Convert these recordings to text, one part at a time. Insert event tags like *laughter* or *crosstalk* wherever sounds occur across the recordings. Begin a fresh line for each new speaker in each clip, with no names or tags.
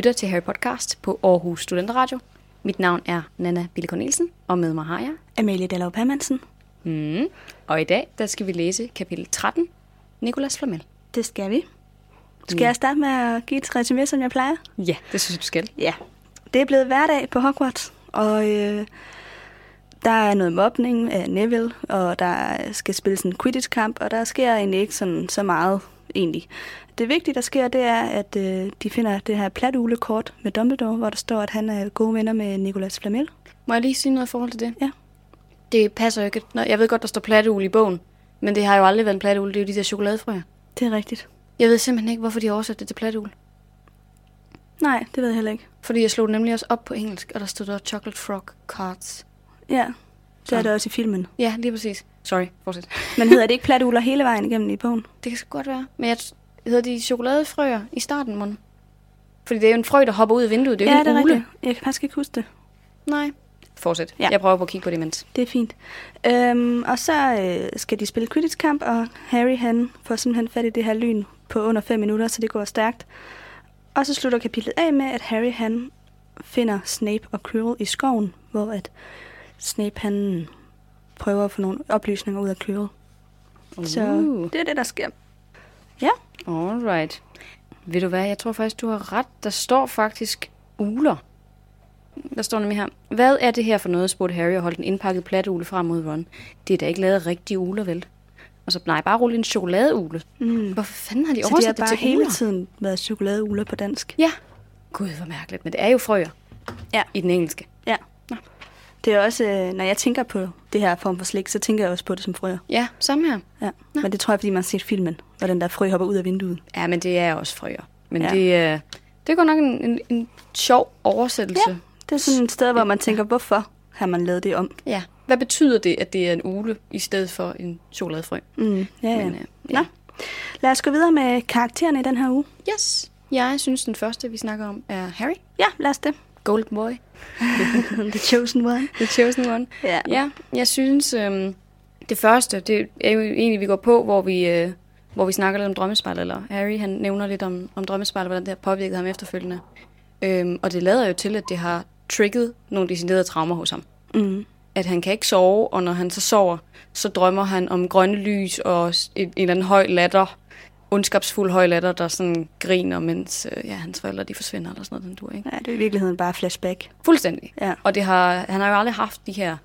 Lytter til Harry Podcast på Aarhus Studenteradio. Mit navn er Nana Bille Cornelsen, og med mig har jeg.
Amelie Dallov Permansen.
Mm. Og i dag, der skal vi læse kapitel 13, Nicolas Flamel.
Det skal vi. Skal jeg starte med at give et resume, som jeg plejer?
Ja, det synes jeg, du skal.
Ja. Det er blevet hverdag på Hogwarts, og øh, der er noget mobning af Neville, og der skal spilles en Quidditch-kamp, og der sker egentlig ikke sådan, så meget egentlig. Det vigtige, der sker, det er, at øh, de finder det her platuglekort med Dumbledore, hvor der står, at han er gode venner med Nicolas Flamel.
Må jeg lige sige noget i forhold til det?
Ja.
Det passer jo ikke. Nå, Jeg ved godt, der står platteugle i bogen, men det har jo aldrig været en platteugle. Det er jo de der chokoladefrøer.
Det er rigtigt.
Jeg ved simpelthen ikke, hvorfor de har oversat det til platteugle.
Nej, det ved jeg heller ikke.
Fordi jeg slog nemlig også op på engelsk, og der stod der Chocolate Frog Cards.
Ja, det er
Så.
det også i filmen.
Ja, lige præcis. Sorry, fortsæt. *laughs*
Men hedder det ikke platugler hele vejen igennem i bogen?
Det kan sgu godt være. Men jeg hedder de chokoladefrøer i starten, mon? Fordi det er jo en frø, der hopper ud af vinduet. Det er jo
ja,
ikke
det er
en ugle.
rigtigt. Jeg kan faktisk ikke huske det.
Nej. Fortsæt. Ja.
Ja.
Jeg prøver på at kigge på det imens.
Det er fint. Øhm, og så øh, skal de spille Quidditch-kamp, og Harry han får simpelthen fat i det her lyn på under 5 minutter, så det går stærkt. Og så slutter kapitlet af med, at Harry han finder Snape og Quirrell i skoven, hvor at Snape han prøver at få nogle oplysninger ud af. Så
Uh.
det er det, der sker.
Alright. Ved du hvad, jeg tror faktisk, du har ret. Der står faktisk uler. Der står nemlig her. Hvad er det her for noget, spurgte Harry og holdt en indpakket platteugle frem mod Ron. Det er da ikke lavet rigtige uler, vel? Og så, nej, bare rulle en chokoladeugle.
Mm.
Hvorfor fanden har de
Så det har
oversat det,
bare
til
hele
uler?
tiden været chokoladeugler på dansk.
Ja. Gud, hvor mærkeligt. Men det er jo frøer.
Ja.
I den engelske.
Det er også, øh, når jeg tænker på det her form for slik, så tænker jeg også på det som frøer.
Ja, samme her.
Ja.
Nå.
Men det tror jeg, fordi man har set filmen, hvor den der frø hopper ud af vinduet.
Ja, men det er også frøer. Men
Ja.
det, øh, det er godt nok en, en, en sjov oversættelse.
Ja. Det er sådan et sted, hvor man tænker, hvorfor har man lavet det om?
ja. Hvad betyder det, at det er en ule, i stedet for en chokoladefrø?
Mm, ja, ja.
Men, øh, ja.
Nå. Lad os gå videre med karaktererne i den her uge.
Yes. Jeg synes, den første, vi snakker om, er Harry.
Ja, lad os det.
Golden Boy. *laughs*
The Chosen One.
The Chosen One.
Ja.
Ja, jeg synes, øhm, det første, det er jo egentlig, vi går på, hvor vi, øh, hvor vi snakker lidt om drømmespejl, eller Harry, han nævner lidt om, om drømmespejl, hvordan det har påvirket ham efterfølgende. Øhm, og det lader jo til, at det har trigget nogle deciderede traumer hos ham.
Mm.
At han kan ikke sove, og når han så sover, så drømmer han om grønne lys og en, en eller anden høj latter, ondskabsfuld høj latter, der sådan griner, mens øh, ja, hans forældre de forsvinder, eller sådan noget, den dur, ikke?
Ja, det er i virkeligheden bare flashback.
Fuldstændig.
Ja.
Og det har, han har jo aldrig haft de her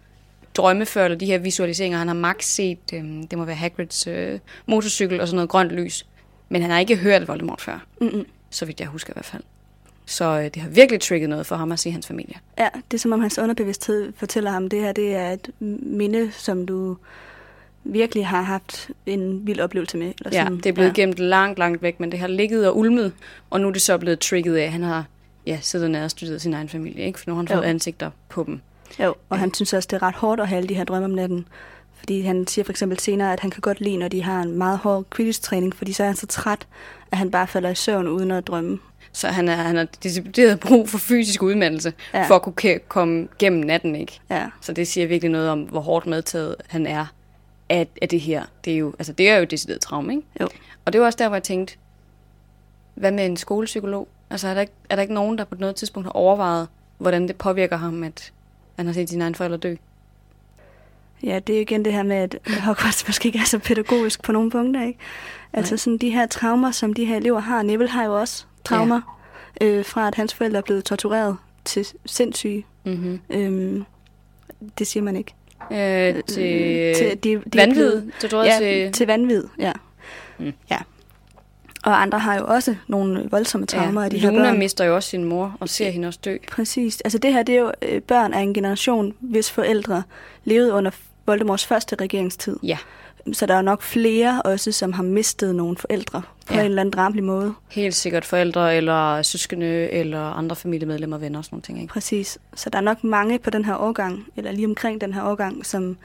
drømme før, eller de her visualiseringer. Han har max set, øhm, det må være Hagrids øh, motorcykel og sådan noget grønt lys. Men han har ikke hørt Voldemort før,
Mm-mm.
så vidt jeg husker i hvert fald. Så øh, det har virkelig trigget noget for ham at se hans familie.
Ja, det er som om hans underbevidsthed fortæller ham, det her det er et minde, som du virkelig har haft en vild oplevelse med. Eller
Ja,
sådan.
det er blevet
ja.
gemt langt, langt væk, men det har ligget og ulmet, og nu er det så blevet trigget af, at han har ja, siddet nær og studeret sin egen familie, ikke? for nu har han fået
Jo.
ansigter på dem.
Jo, og han synes også, det er ret hårdt at have alle de her drømme om natten. Fordi han siger for eksempel senere, at han kan godt lide, når de har en meget hård Quidditch-træning, fordi så er han så træt, at han bare falder i søvn uden at drømme.
Så han, er, han har decideret brug for fysisk udmattelse,
Ja.
for at kunne komme gennem natten, ikke?
Ja,
Så det siger virkelig noget om, hvor hårdt medtaget han er af, af det her. Det er jo, altså det er jo decideret traume, ikke?
Jo.
Og det var også der, hvor jeg tænkte, hvad med en skolepsykolog? Altså er der, ikke, er der ikke nogen, der på noget tidspunkt har overvejet, hvordan det påvirker ham, at han har set sine egne forældre dø?
ja det er jo igen det her med, at Hogwarts *laughs* måske ikke er så pædagogisk på nogle punkter, ikke? Altså
Nej.
sådan de her traumer, som de her elever har. Neville har jo også traumer ja. øh, fra, at hans forældre er blevet tortureret til sindssyge.
Mm-hmm.
Øhm, det siger man ikke.
Øh, til,
til de, de er
vanvid,
blevet-
det tror
ja,
jeg, til...
til vanvid, ja.
Mm.
ja. Og andre har jo også nogle voldsomme traumer af de her
Luna
børn.
mister jo også sin mor, og ser hende også dø.
Præcis. Altså det her, det er jo øh, børn af en generation, hvis forældre levede under Voldemorts første regeringstid.
Ja.
Så der er nok flere også, som har mistet nogle forældre på
Ja.
en eller anden drabelig måde.
Helt sikkert forældre, eller søskende, eller andre familiemedlemmer, venner og sådan nogle ting, ikke?
Præcis. Så der er nok mange på den her årgang, eller lige omkring den her årgang, som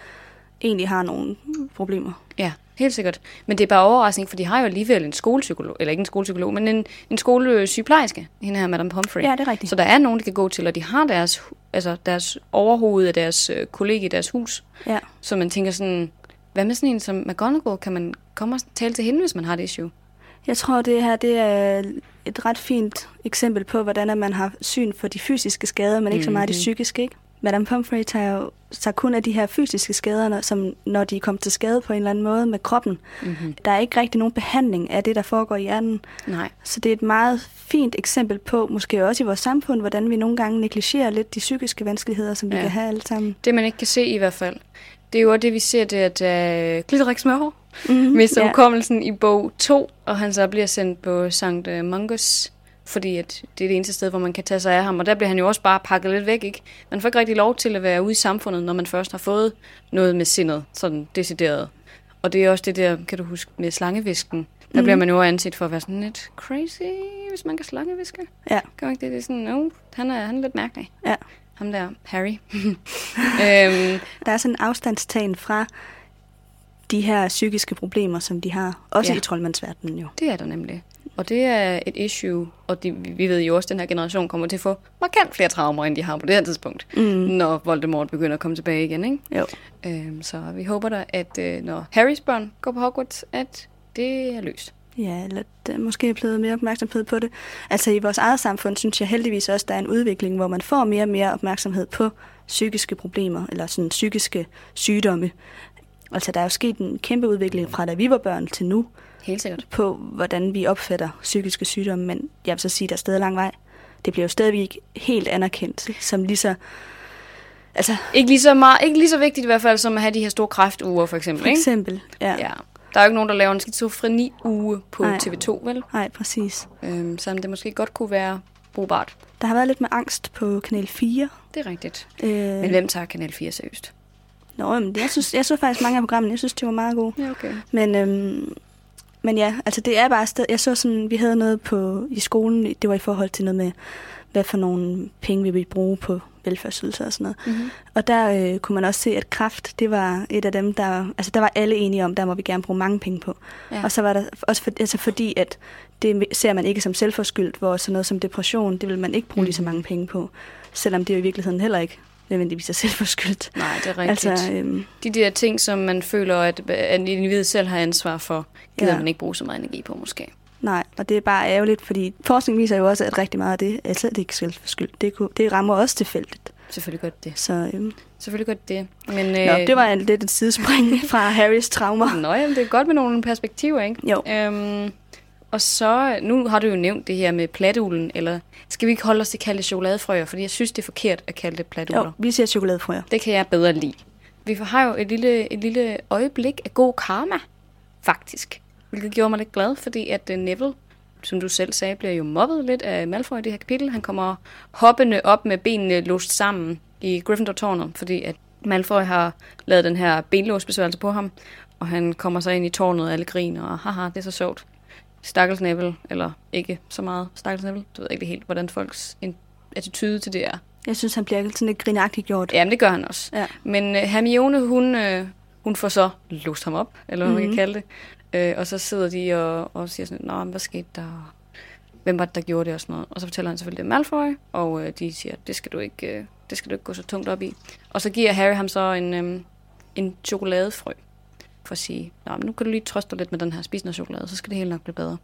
egentlig har nogle problemer.
Ja, helt sikkert. Men det er bare overraskende, for de har jo alligevel en skolepsykolog, eller ikke en skolepsykolog, men en, en skolesygeplejerske, hende her, Madame Humphrey.
Ja, det er rigtigt.
Så der er nogen, de kan gå til, og de har deres, altså deres overhoved af deres øh, kollega i deres hus.
Ja.
Så man tænker sådan, hvad med sådan en som McGonagall? Kan man komme og tale til hende, hvis man har det issue?
Jeg tror, det her det er et ret fint eksempel på, hvordan man har syn for de fysiske skader, men ikke så meget de
Mhm.
psykiske. Ikke? Madame Pomfrey tager jo tager kun af de her fysiske skader, som når de er kommet til skade på en eller anden måde med kroppen.
Mm-hmm.
Der er ikke rigtig nogen behandling af det, der foregår i hjernen.
Nej.
Så det er et meget fint eksempel på, måske også i vores samfund, hvordan vi nogle gange negligerer lidt de psykiske vanskeligheder, som vi
Ja.
kan have alle sammen.
Det, man ikke kan se i hvert fald, det er jo også det, vi ser, det er, at uh, Glitterik Smørhår
Mm-hmm.
mister ja. hukommelsen i bog 2, og han så bliver sendt på St. Mungus, fordi at det er det eneste sted, hvor man kan tage sig af ham. Og der bliver han jo også bare pakket lidt væk, ikke? Man får ikke rigtig lov til at være ude i samfundet, når man først har fået noget med sindet, sådan decideret. Og det er også det der, kan du huske, med slangevisken. Der
Mhm.
bliver man jo anset for at være sådan lidt crazy, hvis man kan slangeviske.
Ja.
Gør ikke det? Det er sådan, no, han er, han er lidt mærkelig.
Ja.
Ham der, Harry. *laughs* *laughs* øhm,
Der er sådan en afstandstagen fra de her psykiske problemer, som de har. Også
Ja.
i troldmandsverdenen jo.
Det er der nemlig. Og det er et issue, og det, vi ved jo også, at den her generation kommer til at få markant flere traumer, end de har på det her tidspunkt,
Mm.
når Voldemort begynder at komme tilbage igen. Ikke?
Jo.
Øhm, så vi håber da, at øh, når Harrys børn går på Hogwarts, at det er løst.
Ja, eller der måske er blevet mere opmærksomhed på det. Altså i vores eget samfund synes jeg heldigvis også, der er en udvikling, hvor man får mere og mere opmærksomhed på psykiske problemer, eller sådan psykiske sygdomme. Altså der er jo sket en kæmpe udvikling fra da vi var børn til nu,
Helt sikkert.
på hvordan vi opfatter psykiske sygdomme, men jeg vil så sige, der er stadig lang vej. Det bliver jo stadigvæk helt anerkendt som lige så... Altså,
Ikke lige, så meget, ikke lige så vigtigt i hvert fald, som at have de her store kræftuger, for eksempel.
for
Ikke?
eksempel. Ja.
Ja. Der er jo ikke nogen, der laver en skizofreni-uge på
Nej.
TV2, vel?
Nej, præcis.
Øhm, som det måske godt kunne være brugbart.
Der har været lidt med angst på Kanal 4.
Det er rigtigt.
Øh,
Men hvem tager Kanal 4 seriøst?
Nå, men jeg synes, jeg så faktisk mange af programmerne. Jeg synes, de var meget gode.
Ja, okay.
Men, øhm, men ja, altså det er bare sted. Jeg så sådan, vi havde noget på i skolen, det var i forhold til noget med, hvad for nogle penge vi vil bruge på velfærdsydelser og sådan noget.
Mm-hmm.
Og der øh, kunne man også se, at kraft, det var et af dem, der, altså der var alle enige om, der må vi gerne bruge mange penge på.
Ja.
Og så var der også for, altså fordi, at det ser man ikke som selvforskyldt, hvor sådan noget som depression, det vil man ikke bruge lige så
Mhm.
mange penge på. Selvom det jo i virkeligheden heller ikke nødvendigvis er selvforskyldt.
Nej, det er rigtigt.
Altså, øhm,
de der ting, som man føler, at, at individet selv har ansvar for, gider ja. Man ikke bruge så meget energi på, måske.
Nej, og det er bare ærgerligt, fordi forskning viser jo også, at rigtig meget af det er slet ikke selvforskyldt. Det, kunne, det rammer også tilfældigt.
Selvfølgelig godt det.
Så øhm,
Selvfølgelig godt det. Men,
øh, nå, det var en, lidt et sidespring *laughs* fra Harrys traumer.
Nå, jamen, det er godt med nogle perspektiver, ikke?
Jo.
Øhm, og så, nu har du jo nævnt det her med platuglen, eller skal vi ikke holde os til at kalde det chokoladefrøer, fordi jeg synes, det er forkert at kalde det platugler.
Jo, vi siger chokoladefrøer.
Det kan jeg bedre lide. Vi har jo et lille, et lille øjeblik af god karma, faktisk. Hvilket gjorde mig lidt glad, fordi at uh, Neville, som du selv sagde, bliver jo mobbet lidt af Malfoy i det her kapitel. Han kommer hoppende op med benene låst sammen i Gryffindor-tårnet, fordi at Malfoy har lavet den her benlåsbesværgelse på ham, og han kommer så ind i tårnet, og alle griner, og haha, det er så sjovt. Stakkels Neville, eller ikke så meget Stakkels Neville, du ved ikke helt, hvordan folks attitude til det er.
Jeg synes, han bliver sådan lidt grinagtigt gjort.
Jamen, det gør han også.
Ja.
Men uh, Hermione, hun, uh, hun får så låst ham op, eller hvad mm-hmm. man kan
Mhm.
kalde det. Uh, og så sidder de og, og siger sådan, Nå, men hvad skete der? Hvem var det, der gjorde det og sådan noget? Og så fortæller han selvfølgelig, det er Malfoy, og uh, de siger, det skal, du ikke, uh, det skal du ikke gå så tungt op i. Og så giver Harry ham så en, um, en chokoladefrø, for at sige, Nå, men nu kan du lige trøste dig lidt med den her, spis noget chokolade, så skal det hele nok blive bedre.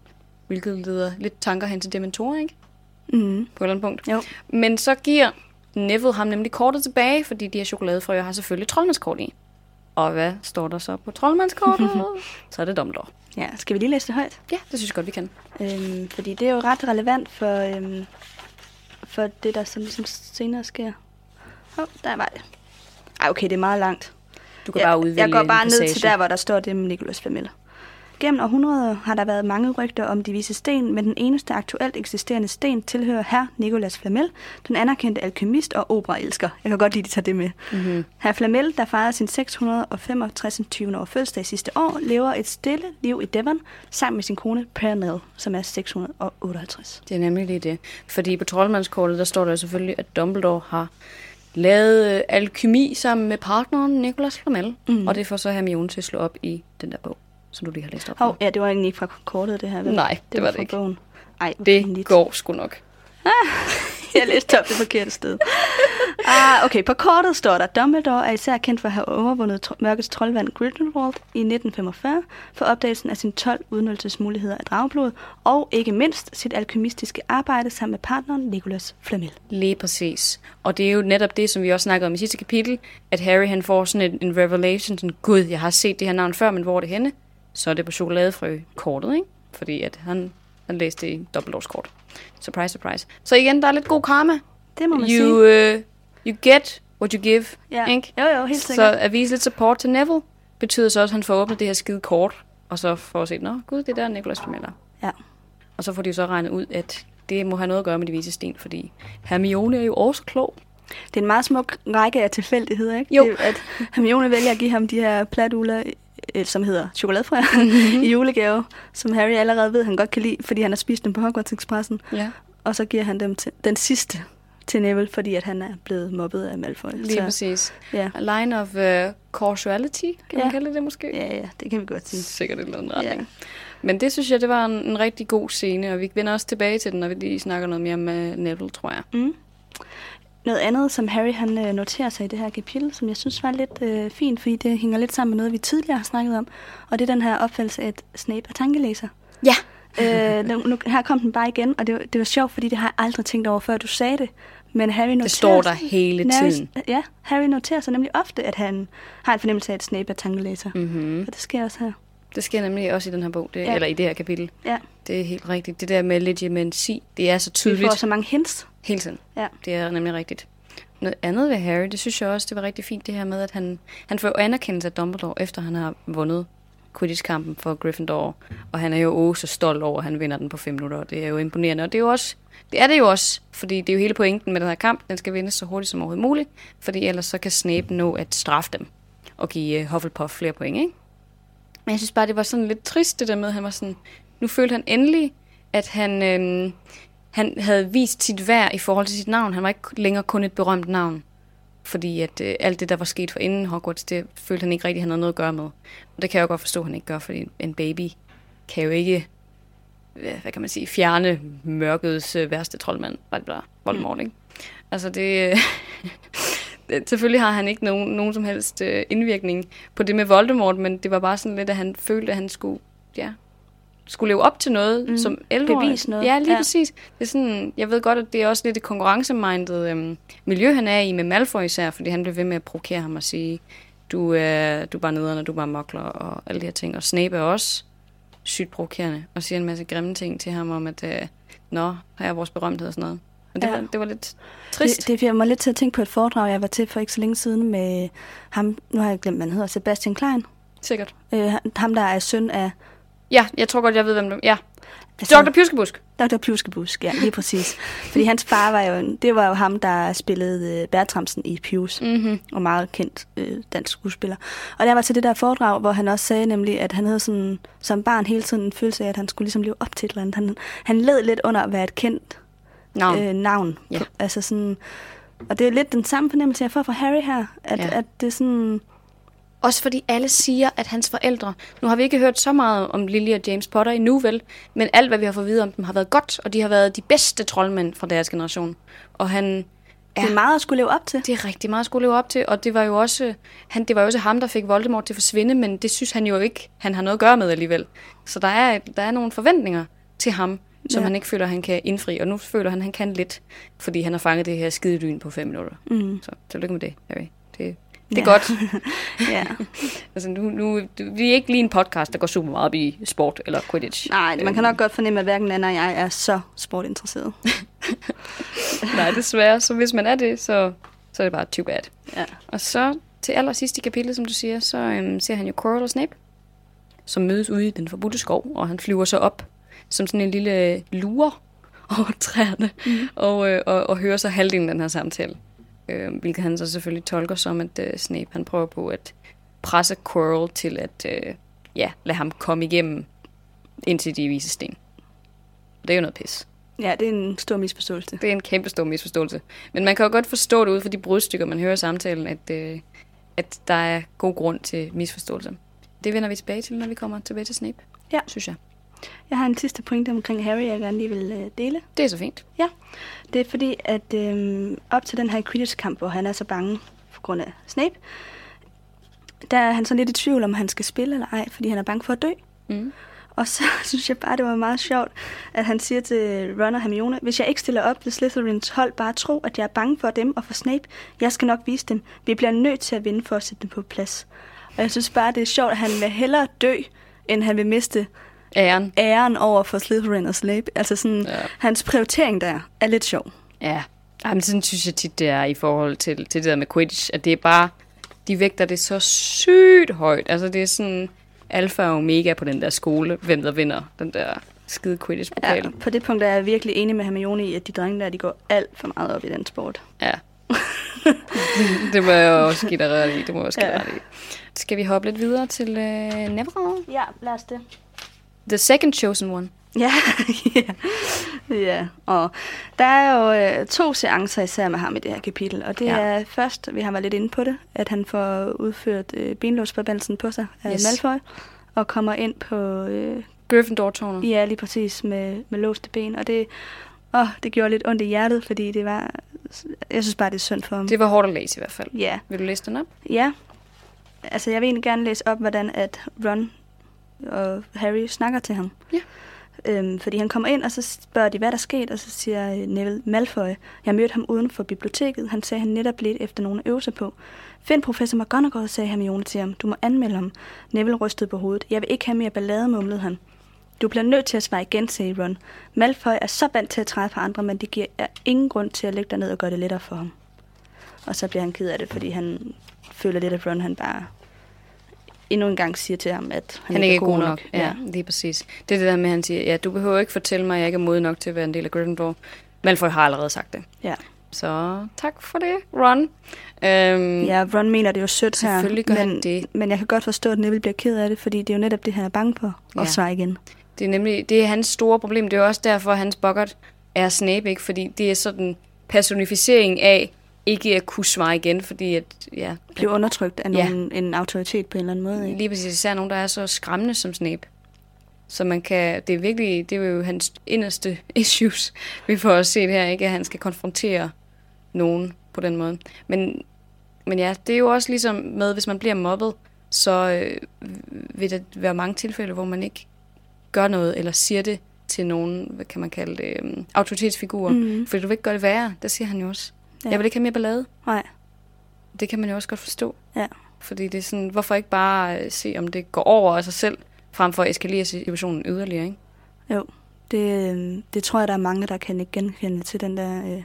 Hvilket leder lidt tanker hen til dementorer, ikke?
Mm.
På et eller andet punkt.
Jo.
Men så giver Neville ham nemlig kortet tilbage, fordi de her chokoladefrøer har selvfølgelig troldmandskort i. Og hvad står der så på troldmandskortet? *laughs* så er det Dumbledore.
Ja, skal vi lige læse det højt?
Ja, det synes jeg godt, vi kan.
Øhm, fordi det er jo ret relevant for, øhm, for det, der så ligesom senere sker. Åh, oh, der var det. Ej, okay, det er meget langt.
Du kan
jeg,
bare udvælge
Jeg går bare ned til der, hvor der står det med Nicholas Flamel. Gennem århundreder har der været mange rygter om de vise sten, men den eneste aktuelt eksisterende sten tilhører herr Nicolas Flamel, den anerkendte alkemist og operaelsker. Jeg kan godt lide, at de tager det med.
Mm-hmm.
Herr Flamel, der fejrede sin 665. 20. år fødselsdag sidste år, lever et stille liv i Devon sammen med sin kone Pernell, som er 658.
Det er nemlig lige det. Fordi på troldmandskortet, der står der selvfølgelig, at Dumbledore har lavet øh, alkymi sammen med partneren Nicolas Flamel. Mm. Og det får så Hermione til at slå op i den der bog, som du lige har læst op.
Hov, ja, det var egentlig ikke fra kortet, det her. Vel?
Nej, det var det
fra
ikke.
Bogen. Ej,
Det går sgu nok. *laughs*
jeg læste op det forkerte sted. Ah, okay, på kortet står der, Dumbledore er især kendt for at have overvundet tro- mørkets troldvand Grindelwald i 1945 for opdagelsen af sine 12 udnyttelsesmuligheder af dragblod, og ikke mindst sit alkymistiske arbejde sammen med partneren Nicholas Flamel.
Lige præcis. Og det er jo netop det, som vi også snakkede om i sidste kapitel, at Harry han får sådan en, en revelation, sådan, gud, jeg har set det her navn før, men hvor er det henne? Så er det på chokoladefrø-kortet, ikke? Fordi at han, han læste det i dobbeltårskort. kort. Surprise, surprise. Så igen, der er lidt god karma.
Det må man
You,
sige.
uh, you get what you give,
Ja.
ikke?
Jo, jo, helt
Så
sikkert.
at vise lidt support til Neville, betyder så også, at han får åbnet det her skide kort, og så får at se, nå gud, det er der Nicholas Flamel.
Ja.
Og så får de jo så regnet ud, at det må have noget at gøre med de vise sten, fordi Hermione er jo også klog.
Det er en meget smuk række af tilfældigheder, ikke?
Jo.
Det, at Hermione vælger at give ham de her platuler, som hedder chokoladefrøer, *laughs*
Mhm.
i julegave, som Harry allerede ved, han godt kan lide, fordi han har spist dem på Hogwarts Expressen.
Ja.
Og så giver han dem til den sidste til Neville, fordi at han er blevet mobbet af Malfoy.
Lige
så,
præcis.
ja.
A line of uh, causality, kan man
Ja.
kalde det måske?
ja, ja, det kan vi godt sige.
Sikkert en eller anden
Ja.
retning. Men det synes jeg, det var en, en rigtig god scene, og vi vender også tilbage til den, når vi lige snakker noget mere uh, Neville, tror jeg.
Mm. Noget andet, som Harry han øh, noterer sig i det her kapitel, som jeg synes var lidt øh, fint, fordi det hænger lidt sammen med noget, vi tidligere har snakket om, og det er den her opfattelse af, at Snape er tankelæser.
Ja.
øh, nu, nu, her kom den bare igen, og det, det var sjovt, fordi det har jeg aldrig tænkt over, før du sagde det. Men Harry noterer
Det står der hele
Harry-
tiden.
Ja, Harry noterer sig nemlig ofte, at han har en fornemmelse af, at Snape er tankelæser. Mm.
Mm-hmm.
Og det sker også her.
Det sker nemlig også i den her bog, det,
Ja.
eller i det her kapitel.
Ja,
Det er helt rigtigt. Det der med legitimacy, det er så
vi
tydeligt
får så mange hints.
Hele tiden.
Ja.
Det er nemlig rigtigt. Noget andet ved Harry, det synes jeg også, det var rigtig fint, det her med, at han, han får anerkendelse af Dumbledore, efter han har vundet Quidditch-kampen for Gryffindor. Og han er jo også så stolt over, at han vinder den på fem minutter, og det er jo imponerende. Og det er jo også, det er det jo også, fordi det er jo hele pointen med den her kamp, den skal vindes så hurtigt som overhovedet muligt, fordi ellers så kan Snape nå at straffe dem og give uh, Hufflepuff flere point, ikke? Men jeg synes bare, det var sådan lidt trist, det der med, at han var sådan, nu følte han endelig, at han, øhm, han havde vist sit værd i forhold til sit navn. Han var ikke længere kun et berømt navn. Fordi at øh, alt det, der var sket for inden Hogwarts, det følte han ikke rigtig, han havde noget at gøre med. Og det kan jeg jo godt forstå, at han ikke gør, fordi en baby kan jo ikke, hvad hvad kan man sige, fjerne mørkets øh, værste troldmand. bla bla, Voldemort, ikke? Altså det... øh, *laughs* det- Selvfølgelig har han ikke nogen, nogen som helst øh, indvirkning på det med Voldemort, men det var bare sådan lidt, at han følte, at han skulle, ja, skulle leve op til noget
Mm.
som 11
Bevise noget.
Ja, lige
Ja.
præcis. Det er sådan, jeg ved godt, at det er også lidt et konkurrencemindet øhm, miljø, han er i med Malfoy især, fordi han blev ved med at provokere ham og sige, du er, du er bare nederen, og du er bare mokler og alle de her ting. Og Snape er også sygt provokerende og siger en masse grimme ting til ham om, at øh, nå, her er vores berømthed og sådan noget. Og det,
ja.
var, det var lidt trist.
Det, det fik mig lidt til at tænke på et foredrag, jeg var til for ikke så længe siden med ham, nu har jeg glemt, hvad han hedder, Sebastian Klein.
Sikkert.
Øh, ham, der er søn af
Ja, jeg tror godt, jeg ved, hvem du... Ja,
altså,
Dr. Pjuskebusk.
Dr. Pjuskebusk, ja, lige præcis. Fordi hans far var jo, det var jo ham, der spillede øh, Bertramsen i Pius,
Mm-hmm.
og meget kendt øh, dansk skuespiller. Og der var til det der foredrag, hvor han også sagde nemlig, at han havde sådan, som barn hele tiden en følelse af, at han skulle ligesom leve op til et eller andet. Han, han led lidt under at være et kendt
Navn.
øh, navn.
Ja.
Altså sådan, og det er lidt den samme fornemmelse, jeg får fra Harry her, at,
Ja.
at det er sådan...
Også fordi alle siger, at hans forældre... Nu har vi ikke hørt så meget om Lily og James Potter endnu, vel? Men alt, hvad vi har fået at vide om dem, har været godt, og de har været de bedste troldmænd fra deres generation. Og han...
Ja. Det er meget at skulle leve op til.
Det er rigtig meget at skulle leve op til, og det var jo også, han, det var jo også ham, der fik Voldemort til at forsvinde, men det synes han jo ikke, han har noget at gøre med alligevel. Så der er, der er nogle forventninger til ham, som
Ja.
han ikke føler, han kan indfri, og nu føler han, han kan lidt, fordi han har fanget det her skide lyn på fem minutter.
Mm.
Så tillykke med det, Harry. Det, det er
Ja.
godt. *laughs*
ja.
Altså, nu, nu, vi er ikke lige en podcast, der går super meget op i sport eller Quidditch.
Nej, man kan nok godt fornemme, at hverken Anna og jeg er så sportinteresseret. *laughs*
Nej, desværre. Så hvis man er det, så, så er det bare too bad.
Ja.
Og så til allersidst i kapitlet, som du siger, så øhm, ser han jo Quirrell og Snape, som mødes ude i den forbudte skov, og han flyver så op som sådan en lille lurer over træerne, mm. og, øh, og, og hører så halvdelen af den her samtale. Øh, hvilket han så selvfølgelig tolker som, at øh, Snape han prøver på at presse Quirrell til at øh, ja, lade ham komme igennem indtil de vise sten. Det er jo noget pis.
ja, det er en stor misforståelse.
Det er en kæmpe stor misforståelse. Men man kan jo godt forstå det ud fra de brudstykker, man hører i samtalen, at, øh, at der er god grund til misforståelse. Det vender vi tilbage til, når vi kommer tilbage til Snape,
Ja.
synes jeg.
Jeg har en sidste pointe omkring Harry, jeg gerne lige vil øh, dele.
Det er så fint.
Ja, det er fordi, at øh, op til den her Quidditch-kamp, hvor han er så bange på grund af Snape, der er han så lidt i tvivl, om han skal spille eller ej, fordi han er bange for at dø.
Mm.
Og så *laughs* synes jeg bare, det var meget sjovt, at han siger til Ron og Hermione, hvis jeg ikke stiller op, vil Slytherins hold bare tro, at jeg er bange for dem og for Snape. Jeg skal nok vise dem. Vi bliver nødt til at vinde for at sætte dem på plads. Og jeg synes bare, det er sjovt, at han vil hellere dø, end han vil miste
Æren.
æren over for Slytherin og Snape. Altså sådan,
Ja.
hans prioritering der er lidt sjov.
Ja. Jamen, sådan synes jeg tit, det er i forhold til, til det der med Quidditch, at det er bare, de vægter det så sygt højt. Altså, det er sådan alfa og omega på den der skole, hvem der vinder den der skide Quidditch-pokal.
Ja, på det punkt er jeg virkelig enig med Hermione i, at de drenge der, de går alt for meget op i den sport.
Ja. *laughs* det må jeg også give dig ret i. Det må jeg også give
Ja.
ret i. Skal vi hoppe lidt videre til øh, Neville?
Ja, lad os det.
The second chosen one. *laughs*
Ja, ja. ja. Og der er jo øh, to seancer især med ham i det her kapitel. Og det
Ja.
er først, vi har været lidt inde på det, at han får udført øh, benlåsforbandelsen på sig af
yes.
Malfoy. Og kommer ind på, øh,
Gryffindor-tårnet.
ja lige præcis, med, med låste ben. Og det, åh, det gjorde lidt ondt i hjertet, fordi det var, jeg synes bare, det er synd for ham.
Det var hårdt at læse i hvert fald.
Ja,
Vil du læse den op?
Ja. Altså, jeg vil egentlig gerne læse op, hvordan at Ron og Harry snakker til ham.
Ja.
Øhm, fordi han kommer ind, og så spørger de, hvad der er sket, og så siger Neville Malfoy, jeg mødte ham uden for biblioteket. Han sagde, han netop lidt efter nogen at øve sig på. Find professor McGonagall, sagde Hermione til ham. Du må anmelde ham. Neville rystede på hovedet. Jeg vil ikke have mere ballade, mumlede han. Du bliver nødt til at svare igen, sagde Ron. Malfoy er så vant til at træde på andre, men det giver ingen grund til at lægge dig ned og gøre det lettere for ham. Og så bliver han ked af det, fordi han føler lidt, at Ron han bare endnu en gang siger til ham, at han,
Han ikke er god nok. Ja, ja, lige præcis. Det er det der med, at han siger, ja, du behøver ikke fortælle mig, at jeg ikke er modig nok til at være en del af Gryffindor. Malfoy har allerede sagt det.
ja.
Så tak for det, Ron. Øhm,
ja, Ron mener det er jo sødt her.
Selvfølgelig gør
men,
han det.
Men jeg kan godt forstå, at Neville bliver ked af det, fordi det er jo netop det, han er bange for.
Ja.
Og svare igen.
Det er nemlig det er hans store problem. Det er også derfor, at hans bokkert er Snape, ikke? Fordi det er sådan personificering af ikke at kunne svare igen, fordi at, ja,
Blive undertrykt af
Ja.
nogen, en autoritet på en eller anden måde. Ikke?
lige præcis især nogen, der er så skræmmende som Snape. Så man kan, det er virkelig, det er jo hans inderste *laughs* issues, vi får også set her, ikke? At han skal konfrontere nogen på den måde. Men, men ja, det er jo også ligesom med, hvis man bliver mobbet, så øh, vil der være mange tilfælde, hvor man ikke gør noget, eller siger det til nogen, hvad kan man kalde det, um, autoritetsfigurer. Mm.
Mm.
Fordi du vil ikke gøre det værre, det siger han jo også. Ja.
Ja.
Jeg vil ikke have mere ballade.
Nej.
Det kan man jo også godt forstå.
Ja.
Fordi det er sådan, hvorfor ikke bare øh, se, om det går over af sig selv, frem for at eskalere situationen yderligere, ikke?
Jo, det, øh, det tror jeg, der er mange, der kan ikke genkende til den der øh,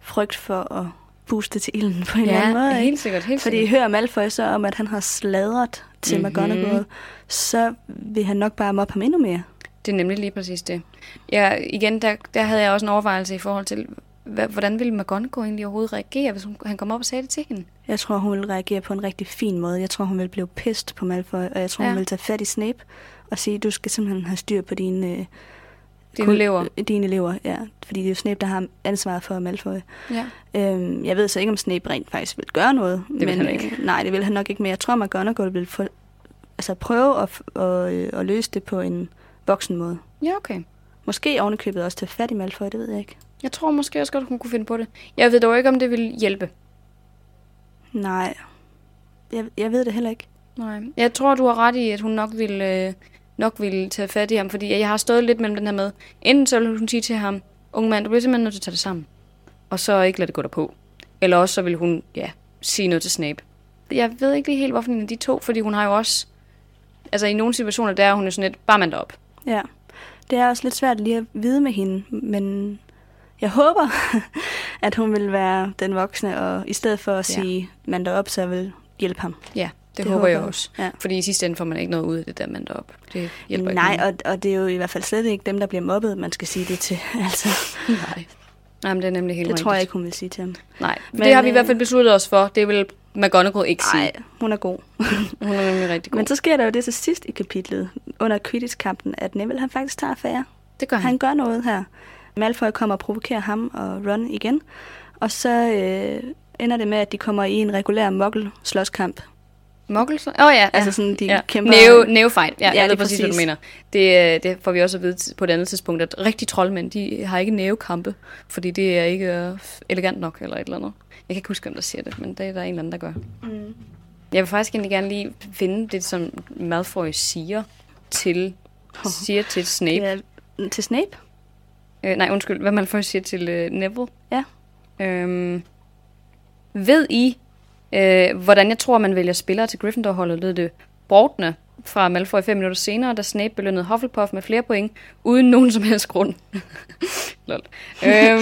frygt for at puste til ilden på en eller anden måde. Ikke?
helt sikkert, helt
Fordi
sikkert.
hører Malfoy så om, at han har sladret til
Mhm.
mm-hmm. McGonagall, så vil han nok bare mobbe ham endnu mere.
Det er nemlig lige præcis det. Ja, igen, der, der havde jeg også en overvejelse i forhold til, hvordan ville McGonagall egentlig overhovedet reagere, hvis hun, han kom op og sagde det til hende?
Jeg tror, hun vil reagere på en rigtig fin måde. Jeg tror, hun vil blive pist på Malfoy, og jeg tror,
Ja.
hun vil tage fat i Snape og sige, du skal simpelthen have styr på dine, øh,
Dine elever.
øh, Dine elever, ja. Fordi det er jo Snape, der har ansvaret for Malfoy.
Ja.
Øhm, jeg ved så ikke, om Snape rent faktisk vil gøre noget.
vil
men,
han ikke.
Øh, nej, det vil han nok ikke, men jeg tror, McGonagall vil få, altså prøve at, at, øh, at løse det på en voksen måde.
ja, okay.
Måske ovenikøbet også til fat i Malfoy, det ved jeg ikke.
Jeg tror måske også godt, hun kunne finde på det. Jeg ved dog ikke, om det vil hjælpe.
Nej, jeg, jeg ved det heller ikke.
Nej. Jeg tror, du har ret i, at hun nok ville, øh, nok ville tage fat i ham, fordi jeg har stået lidt mellem den her med, enten så vil hun sige til ham, unge mand, du bliver simpelthen nødt til at tage det sammen, og så ikke lade det gå dig på. Eller også så vil hun, ja, sige noget til Snape. Jeg ved ikke lige helt, hvorfor en af de to, fordi hun har jo også, altså i nogle situationer, der er hun jo sådan lidt, bare mand op.
Ja, det er også lidt svært lige at vide med hende, men jeg håber, *laughs* at hun vil være den voksne, og i stedet for at
Ja.
sige mand op, så vil hjælpe ham.
Ja, det, det håber, håber jeg også.
Ja.
Fordi i sidste ende får man ikke noget ud af det der mand op. Det hjælper
Nej,
ikke.
og, og det er jo i hvert fald slet ikke dem, der bliver mobbet, man skal sige det til. *laughs* Altså,
Nej. Jamen, det er nemlig helt
det
rigtigt.
tror jeg ikke, hun vil sige til ham.
Nej, Men, det har vi i
øh,
hvert fald besluttet os for. Det vil McGonagall ikke sige.
Nej, hun er god. *laughs*
Hun er nemlig rigtig god.
Men så sker der jo det til sidst i kapitlet, under Quidditch-kampen, at Neville han faktisk tager affære.
det gør han.
Han gør noget her. Malfoy kommer og provokerer ham og Ron igen. Og så øh, ender det med, at de kommer i en regulær muggle-slåskamp.
Muggles? Åh oh, ja.
Altså sådan, de
ja.
kæmper-
Neo, Neofight. Ja,
Ja,
jeg ved
lige
præcis, hvad du
præcis.
mener. Det, øh, det får vi også at vide på et andet tidspunkt, at rigtig troldmænd, de har ikke neokampe, fordi det er ikke øh, elegant nok eller et eller andet. Jeg kan ikke huske, hvem der siger det, men det er der en eller anden, der gør.
Mm.
Jeg vil faktisk egentlig gerne lige finde det, som Malfoy siger til, siger til Snape.
Det er til Snape?
Øh, nej, undskyld, hvad Malfoy siger til øh, Neville.
Ja.
Øhm, ved I, øh, hvordan jeg tror, man vælger spillere til Gryffindor-holdet, lød det Bortne fra Malfoy fem minutter senere, da Snape belønnede Hufflepuff med flere point, uden nogen som helst grund. *laughs* Lol. øhm,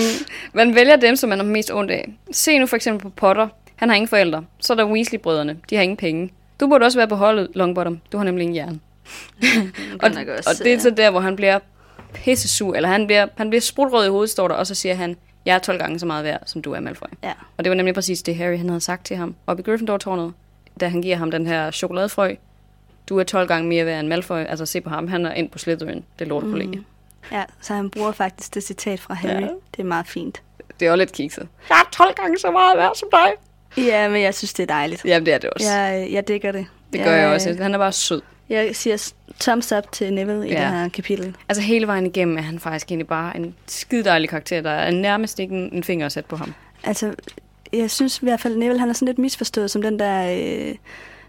man vælger dem, som man har mest ondt af. Se nu for eksempel på Potter. Han har ingen forældre. Så er der Weasley-brødrene. De har ingen penge. Du burde også være på holdet, Longbottom. Du har nemlig ingen hjerne. *laughs* og, og det er så der, hvor han bliver pissesur, eller han bliver, han bliver sprutrød i hovedet, står der, og så siger han, jeg er 12 gange så meget værd, som du er, Malfoy.
Ja.
Og det var nemlig præcis det, Harry han havde sagt til ham oppe i Gryffindor-tårnet, da han giver ham den her chokoladefrø. Du er 12 gange mere værd end Malfoy. Altså se på ham, han er ind på Slytherin, det lorte mm. kollegie.
Ja, så han bruger faktisk det citat fra Harry.
Ja.
Det er meget fint.
Det er også lidt kikset. Jeg er 12 gange så meget værd som dig.
Ja, men jeg synes, det er dejligt.
Jamen, det er det også.
Jeg, jeg digger det.
Det gør jeg også. Han er bare sød.
Jeg siger thumbs up til Neville i
Ja.
det her kapitel.
Altså hele vejen igennem er han faktisk egentlig bare en skide dejlig karakter. Der er nærmest ikke en, en finger at sætte på ham.
Altså, jeg synes i hvert fald, Neville han er sådan lidt misforstået som den der øh,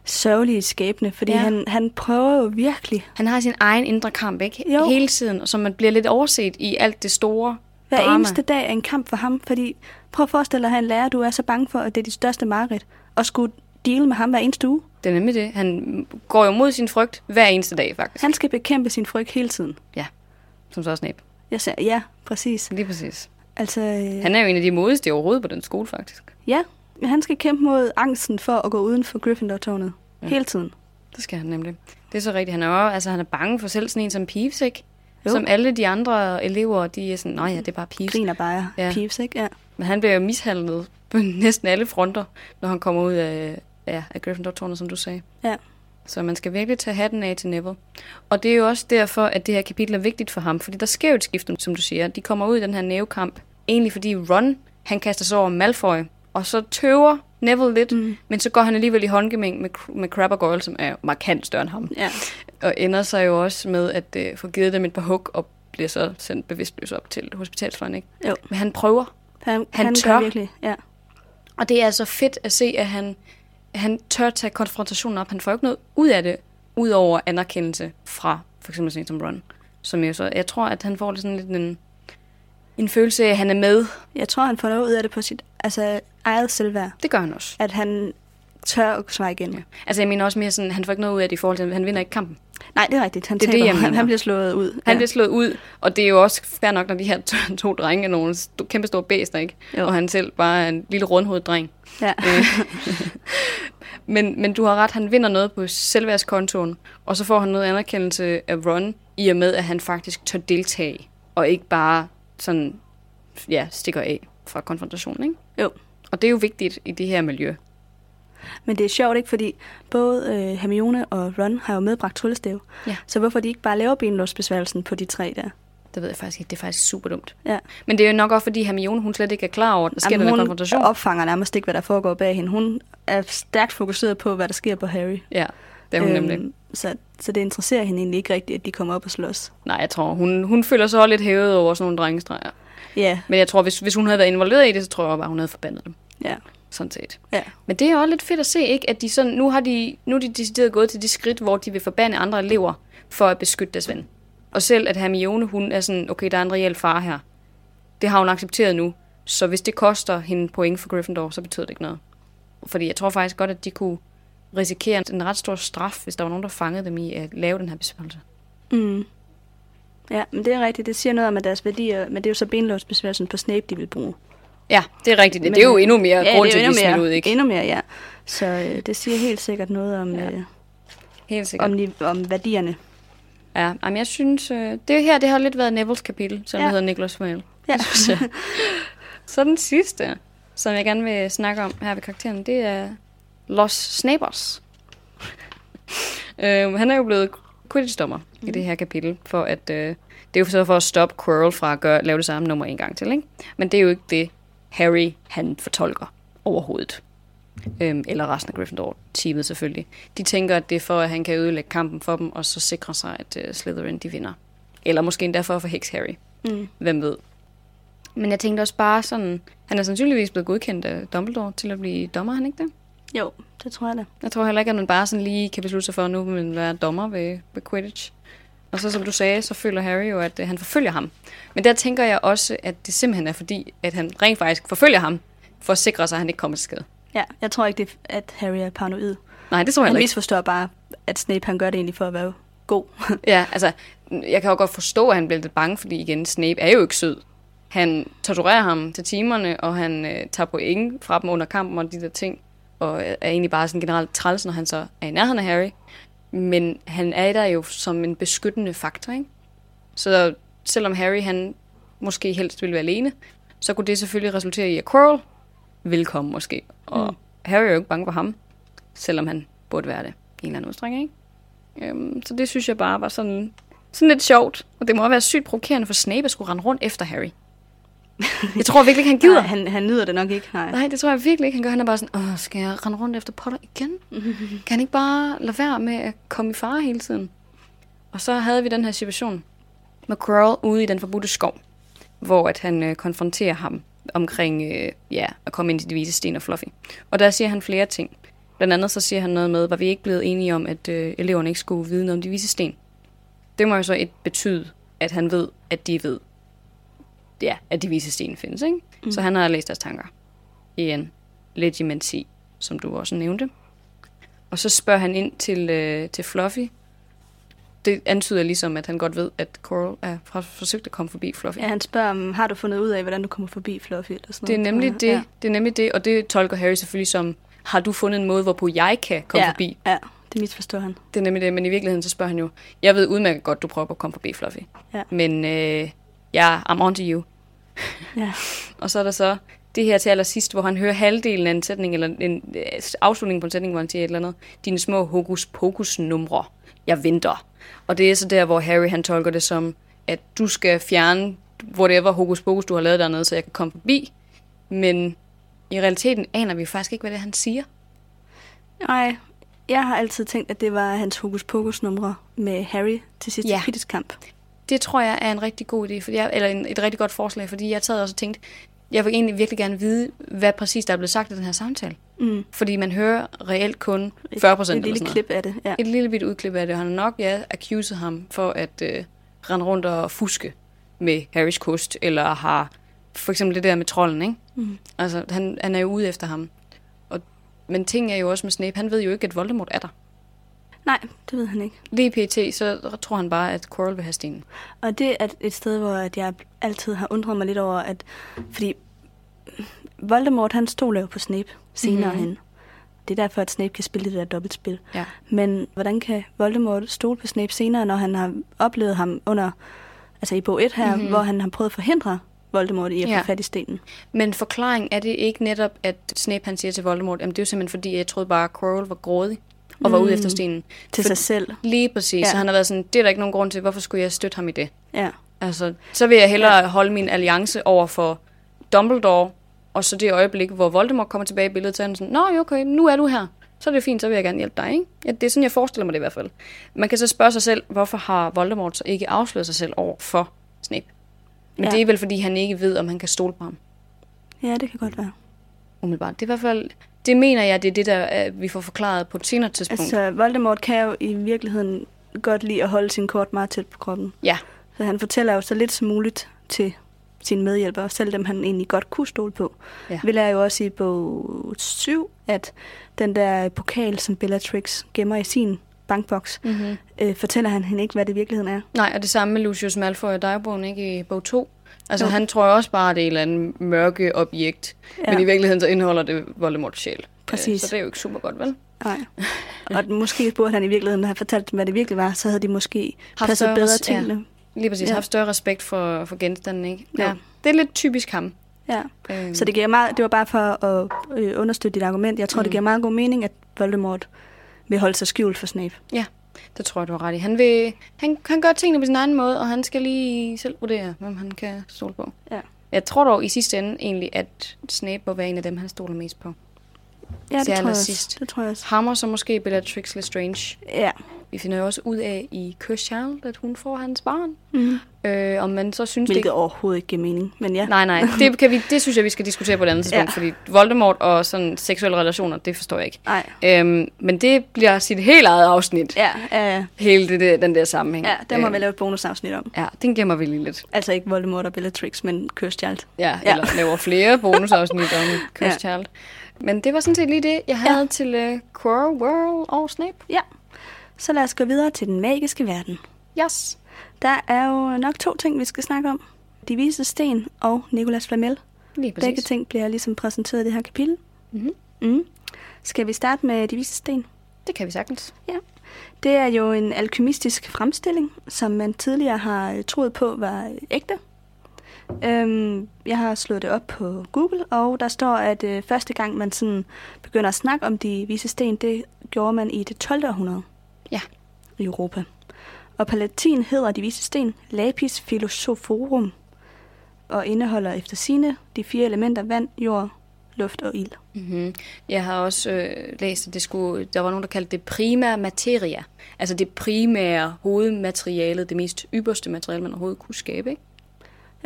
sørgelige skæbne, fordi
Ja.
ja. han, han prøver jo virkelig
Han har sin egen indre kamp, ikke?
Jo.
Hele tiden, og som man bliver lidt overset i alt det store
hver
drama.
eneste dag er en kamp for ham, fordi prøv at forestille dig at have en lærer, du er så bange for, at det er dit største mareridt, og skulle deal med ham hver eneste uge.
Det er nemlig det. Han går jo mod sin frygt hver eneste dag, faktisk.
Han skal bekæmpe sin frygt hele tiden.
Som så Snape.
Jeg siger, ja, præcis.
Lige præcis.
Altså, øh,
Han er jo en af de modigste overhovedet på den skole, faktisk.
ja, han skal kæmpe mod angsten for at gå uden for Gryffindor-tårnet.
Ja.
Hele tiden.
Det skal han nemlig. Det er så rigtigt. Han er jo, altså han er bange for selv sådan en som Peeves, ikke?
Jo.
Som alle de andre elever, de er sådan, nej ja, det er bare Peeves.
Griner bare.
Ja.
Ja. Peeves, ikke? Ja.
Men han bliver jo mishandlet på *laughs* næsten alle fronter, når han kommer ud af, ja, af Gryffindor-tårnet, som du sagde.
Ja.
Så man skal virkelig tage hatten af til Neville. Og det er jo også derfor, at det her kapitel er vigtigt for ham, fordi der sker jo et skift, som du siger. De kommer ud i den her nævekamp, egentlig fordi Ron, han kaster sig over Malfoy, og så tøver Neville lidt, mm. men så går han alligevel i håndgemæng med, med Crabbe og Goyle, som er markant større end ham.
ja.
Og ender sig jo også med at øh, få givet dem et par hug, og bliver så sendt bevidstløs op til hospitalsfløjen, ikke?
Jo.
Men han prøver,
Han,
Han
han
tør.
Virkelig, ja.
Og det er altså fedt at se, at han, han tør tage konfrontationen op. Han får ikke noget ud af det, ud over anerkendelse fra for eksempel sådan som Ron. Som jo så, jeg tror, at han får sådan lidt en, en følelse af, at han er med.
Jeg tror, han får noget ud af det på sit altså, eget selvværd.
Det gør han også.
At han tør at svare igen.
Ja. Altså jeg mener også mere sådan, han får ikke noget ud af det i forhold til, at han vinder ikke kampen.
Nej, det er rigtigt. Han,
Det er det, jeg
han,
mener.
han bliver slået ud.
Han bliver slået ud, og det er jo også fair nok, når de her to, to drenge er nogle st- kæmpe store bæster, ikke?
Jo.
Og han selv bare er en lille rundhovedet dreng.
Ja.
Øh, *laughs* men, men du har ret, han vinder noget på selvværdskontoen, og så får han noget anerkendelse af Ron, i og med, at han faktisk tør deltage, og ikke bare sådan, ja, stikker af fra konfrontationen, ikke?
Jo.
Og det er jo vigtigt i det her miljø.
Men det er sjovt, ikke? Fordi både øh, Hermione og Ron har jo medbragt tryllestav.
Ja.
Så hvorfor de ikke bare laver benlåsbesværgelsen på de tre der?
Det ved jeg faktisk ikke. Det er faktisk super dumt.
Ja.
Men det er jo nok også, fordi Hermione, hun slet ikke er klar over, at der sker
Jamen,
den her
hun
konfrontation.
opfanger nærmest ikke, hvad der foregår bag hende. Hun er stærkt fokuseret på, hvad der sker på Harry.
Ja, det er hun øhm, nemlig.
Så, så det interesserer hende egentlig ikke rigtigt, at de kommer op og slås.
Nej, jeg tror, hun, hun føler sig også lidt hævet over sådan nogle drengestreger.
Ja,
Men jeg tror, hvis, hvis hun havde været involveret i det, så tror jeg bare, hun havde forbandet dem.
ja,
Sådan set.
ja.
Men det er også lidt fedt at se, ikke? At de sådan, nu har de, nu er de decideret gået til de skridt, hvor de vil forbande andre elever for at beskytte deres ven. Og selv at Hermione, hun er sådan, okay, der er en reel far her. Det har hun accepteret nu. Så hvis det koster hende point for Gryffindor, så betyder det ikke noget. Fordi jeg tror faktisk godt, at de kunne risikere en ret stor straf, hvis der var nogen, der fangede dem i at lave den her besværgelse.
Mm. Ja, men det er rigtigt. Det siger noget om, at deres værdier, men det er jo så benlåsbesværgelsen på Snape, de vil bruge.
Ja, det er rigtigt. Men, det er jo endnu mere
ja,
grund til, at de
mere,
ud, ikke?
Endnu mere, ja. Så øh, det siger helt sikkert noget om,
Ja.
øh,
Helt sikkert.
om, om værdierne.
Ja, jamen jeg synes, øh, det her det har lidt været Neville's kapitel, som ja. Hedder Nicholas Flamel.
Ja. *laughs*
Så den sidste, som jeg gerne vil snakke om her ved karakteren, det er Los Snapers. *laughs* øh, han er jo blevet Quidditch-dommer mm. i det her kapitel, for at, øh, det er jo så for at stoppe Quirrell fra at gøre, lave det samme nummer en gang til, ikke? Men det er jo ikke det, Harry han fortolker overhovedet. øhm, eller resten af Gryffindor-teamet selvfølgelig, de tænker, at det er for, at han kan ødelægge kampen for dem, og så sikre sig, at uh, Slytherin de vinder. Eller måske endda for at forhekse Harry.
Mm.
Hvem ved? Men jeg tænkte også bare sådan, han er sandsynligvis blevet godkendt af Dumbledore til at blive dommer, er han ikke det?
Jo, det tror jeg da.
Jeg tror heller ikke, at man bare sådan lige kan beslutte sig for, at nu vil man være dommer ved, ved Quidditch. Og så som du sagde, så føler Harry jo, at øh, han forfølger ham. Men der tænker jeg også, at det simpelthen er fordi, at han rent faktisk forfølger ham, for at sikre sig, at han ikke kommer til skade.
Ja, jeg tror ikke, det er, at Harry er paranoid.
Nej, det tror jeg
Han
ikke.
misforstår bare, at Snape han gør det egentlig for at være god. *laughs*
Ja, altså, jeg kan jo godt forstå, at han bliver lidt bange, fordi igen, Snape er jo ikke sød. Han torturerer ham til timerne, og han øh, tager point fra dem under kampen og de der ting. Og er egentlig bare sådan generelt træls, når han så er i nærheden af Harry. Men han er der jo som en beskyttende faktor, ikke? Så selvom Harry, han måske helst ville være alene, så kunne det selvfølgelig resultere i, at Quirrell vil komme måske. Og
Mm.
Harry er jo ikke bange for ham, selvom han burde være det i en eller anden udstrækning, ikke? Øhm, så det synes jeg bare var sådan, sådan lidt sjovt. Og det må også være sygt provokerende for Snape at skulle rende rundt efter Harry. Jeg tror virkelig ikke, han gider. *laughs*
Nej, han, han nyder det nok ikke. Nej.
Nej, det tror jeg virkelig ikke, han gør. Han er bare sådan, Åh, skal jeg rende rundt efter Potter igen? Kan han ikke bare lade være med at komme i fare hele tiden? Og så havde vi den her situation med Quirrell ude i den forbudte skov, hvor at han øh, konfronterer ham omkring øh, ja, at komme ind til de hvide sten og Fluffy. Og der siger han flere ting. Blandt andet så siger han noget med, var vi ikke blevet enige om, at øh, eleverne ikke skulle vide noget om de hvide sten. Det må jo så et betyde, at han ved, at de ved, ja, at de hvide sten findes, ikke? Mm. Så han har læst deres tanker i en legimancy, som du også nævnte. Og så spørger han ind til, øh, til Fluffy. Det antyder ligesom, at han godt ved, at Coral er fra- forsøgt at komme forbi Fluffy.
Ja, han spørger, om, har du fundet ud af, hvordan du kommer forbi Fluffy? Eller sådan
Det er
noget,
nemlig
tror
det, ja. det er nemlig det, og det tolker Harry selvfølgelig som, har du fundet en måde, hvorpå jeg kan komme
ja.
forbi?
Ja, det misforstår han.
Det er nemlig det, men i virkeligheden så spørger han jo, jeg ved udmærket godt, du prøver at komme forbi Fluffy.
Ja.
Men øh, ja, I'm on to you.
Ja. *laughs*
Og så er der så det her til allersidst, hvor han hører halvdelen af en sætning, eller en øh, afslutning på en sætning, hvor han siger et eller andet. Dine små hokus pokus numre. Jeg venter. Og det er så der, hvor Harry han tolker det som, at du skal fjerne whatever hokus pokus, du har lavet dernede, så jeg kan komme forbi. Men i realiteten aner vi faktisk ikke, hvad det er, han siger.
Nej, jeg har altid tænkt, at det var hans hokus pokus numre med Harry til sidste
Ja.
ja. Quidditch-kamp.
Det tror jeg er en rigtig god idé, fordi jeg, eller en, et rigtig godt forslag, fordi jeg sad også og tænkte, jeg vil egentlig virkelig gerne vide, hvad præcis der er blevet sagt i den her samtale.
Mm.
Fordi man hører reelt kun
Et-
40 procent
Et lille klip af det, ja.
Et lille bit udklip af det. Han har nok, ja, accused ham for at øh, rende rundt og fuske med Harrys kost, eller har for eksempel det der med trolden, ikke?
Mm.
Altså, han, han er jo ude efter ham. Og, men ting er jo også med Snape, han ved jo ikke, at Voldemort er der.
Nej, det ved han ikke.
Lige pt, så tror han bare, at Quirrell vil have stenen.
Og det er et sted, hvor at jeg altid har undret mig lidt over, at fordi Voldemort, han stoler jo på Snape senere
Mhm.
mm-hmm. hen. Det er derfor, at Snape kan spille det der dobbeltspil.
Ja.
Men hvordan kan Voldemort stole på Snape senere, når han har oplevet ham under, altså i bog 1 her,
Mhm.
mm-hmm. hvor han har prøvet at forhindre Voldemort i at
Ja.
få fat i stenen?
Men forklaring er det ikke netop, at Snape han siger til Voldemort, jamen det er jo simpelthen fordi, jeg troede bare, at Quirrell var grådig og var ude
Mm.
efter stenen.
Til
For-
sig selv.
Lige præcis,
Ja.
så han har været sådan, det er der ikke nogen grund til, hvorfor skulle jeg støtte ham i det?
Ja.
Altså, så vil jeg hellere ja. holde min alliance over for Dumbledore, og så det øjeblik, hvor Voldemort kommer tilbage i billedet, så er han sådan, Nå, okay, nu er du her. Så er det fint, så vil jeg gerne hjælpe dig, ikke? Ja, det er sådan, jeg forestiller mig det i hvert fald. Man kan så spørge sig selv, hvorfor har Voldemort så ikke afsløret sig selv over for Snape? Men
ja.
det er vel, fordi han ikke ved, om han kan stole på ham.
ja, det kan godt være.
Umiddelbart. Det er i hvert fald, det mener jeg, det er det, der øh, vi får forklaret på et senere tidspunkt. Altså,
Voldemort kan jo i virkeligheden godt lide at holde sin kort meget tæt på kroppen.
ja,
Så han fortæller jo så lidt som muligt til sine medhjælpere, selv dem han egentlig godt kunne stole på.
Ja.
Vi lærer jo også i bog 7, at den der pokal, som Bellatrix gemmer i sin bankboks,
mm-hmm.
øh, fortæller han hende ikke, hvad det i virkeligheden er.
Nej, og det samme med Lucius Malfoy og dagbogen, ikke i bog 2. Altså,
Jo.
han tror jo også bare, at det er et eller andet mørke objekt. Ja. Men i virkeligheden så indeholder det Voldemorts sjæl.
Præcis.
Øh, Så det er jo ikke super godt, vel?
Nej. Og måske burde han i virkeligheden have fortalt dem, hvad det virkelig var, så havde de måske
Haft
passet bedre til
ja.
det.
Lige præcis.
Ja.
Ja. Haft større respekt for, for genstanden, ikke?
Jo.
Ja. Det er lidt typisk ham.
Ja.
Øhm,
Så det, giver meget, det var bare for at øh, understøtte dit argument. Jeg tror, mm. det giver meget god mening, at Voldemort vil holde sig skjult for Snape.
Det tror jeg, du har ret i. Han, vil, han, han gør tingene på sin egen måde, og han skal lige selv vurdere, hvem han kan stole på.
Ja.
Jeg tror dog i sidste ende egentlig, at Snape må være en af dem, han stoler mest på.
Ja, det
til
tror, jeg også. det tror jeg også.
Ham og så måske Bellatrix Lestrange.
Ja.
Vi finder jo også ud af i Child, at hun får hans barn.
Mm.
Øh, om man så synes,
Hvilket
det...
overhovedet ikke giver mening. Men ja.
Nej, nej. *laughs* Det, kan vi, det synes jeg, vi skal diskutere på et andet tidspunkt,
Ja.
fordi Voldemort og sådan seksuelle relationer, det forstår jeg ikke.
Nej.
Øhm, men det bliver sit helt eget afsnit.
Ja, ja, ja.
Hele det, der- den der sammenhæng.
ja der må
Øhm,
vi lave et bonusafsnit om.
Ja, den gemmer vi lige lidt.
Altså ikke Voldemort og Bellatrix, men Child.
Ja,
Ja.
ja. eller laver flere bonusafsnit om *laughs* Cursed
Ja.
Men det var sådan set lige det, jeg havde ja. til uh, Quirrell og Snape.
Ja. Så lad os gå videre til den magiske verden.
Yes.
Der er jo nok to ting, vi skal snakke om. De vise sten og Nicolas Flamel.
Lige præcis.
Begge ting bliver ligesom præsenteret i det her kapitel.
Mm-hmm.
Mm. Skal vi starte med de vise sten?
Det kan vi sagtens.
Det er jo en alkymistisk fremstilling, som man tidligere har øh, troet på var øh, ægte. Øhm, jeg har slået det op på Google, og der står, at øh, første gang man sådan begynder at snakke om de vise sten, det gjorde man i det 12. århundrede
Ja.
i Europa. Og på latin hedder de vise sten lapis philosophorum, og indeholder efter sine de fire elementer vand, jord, luft og ild.
Mm-hmm. Jeg har også øh, læst, at det skulle, der var nogen, der kaldte det prima materia. Altså det primære hovedmaterialet, det mest ypperste materiale, man overhovedet kunne skabe. Ikke?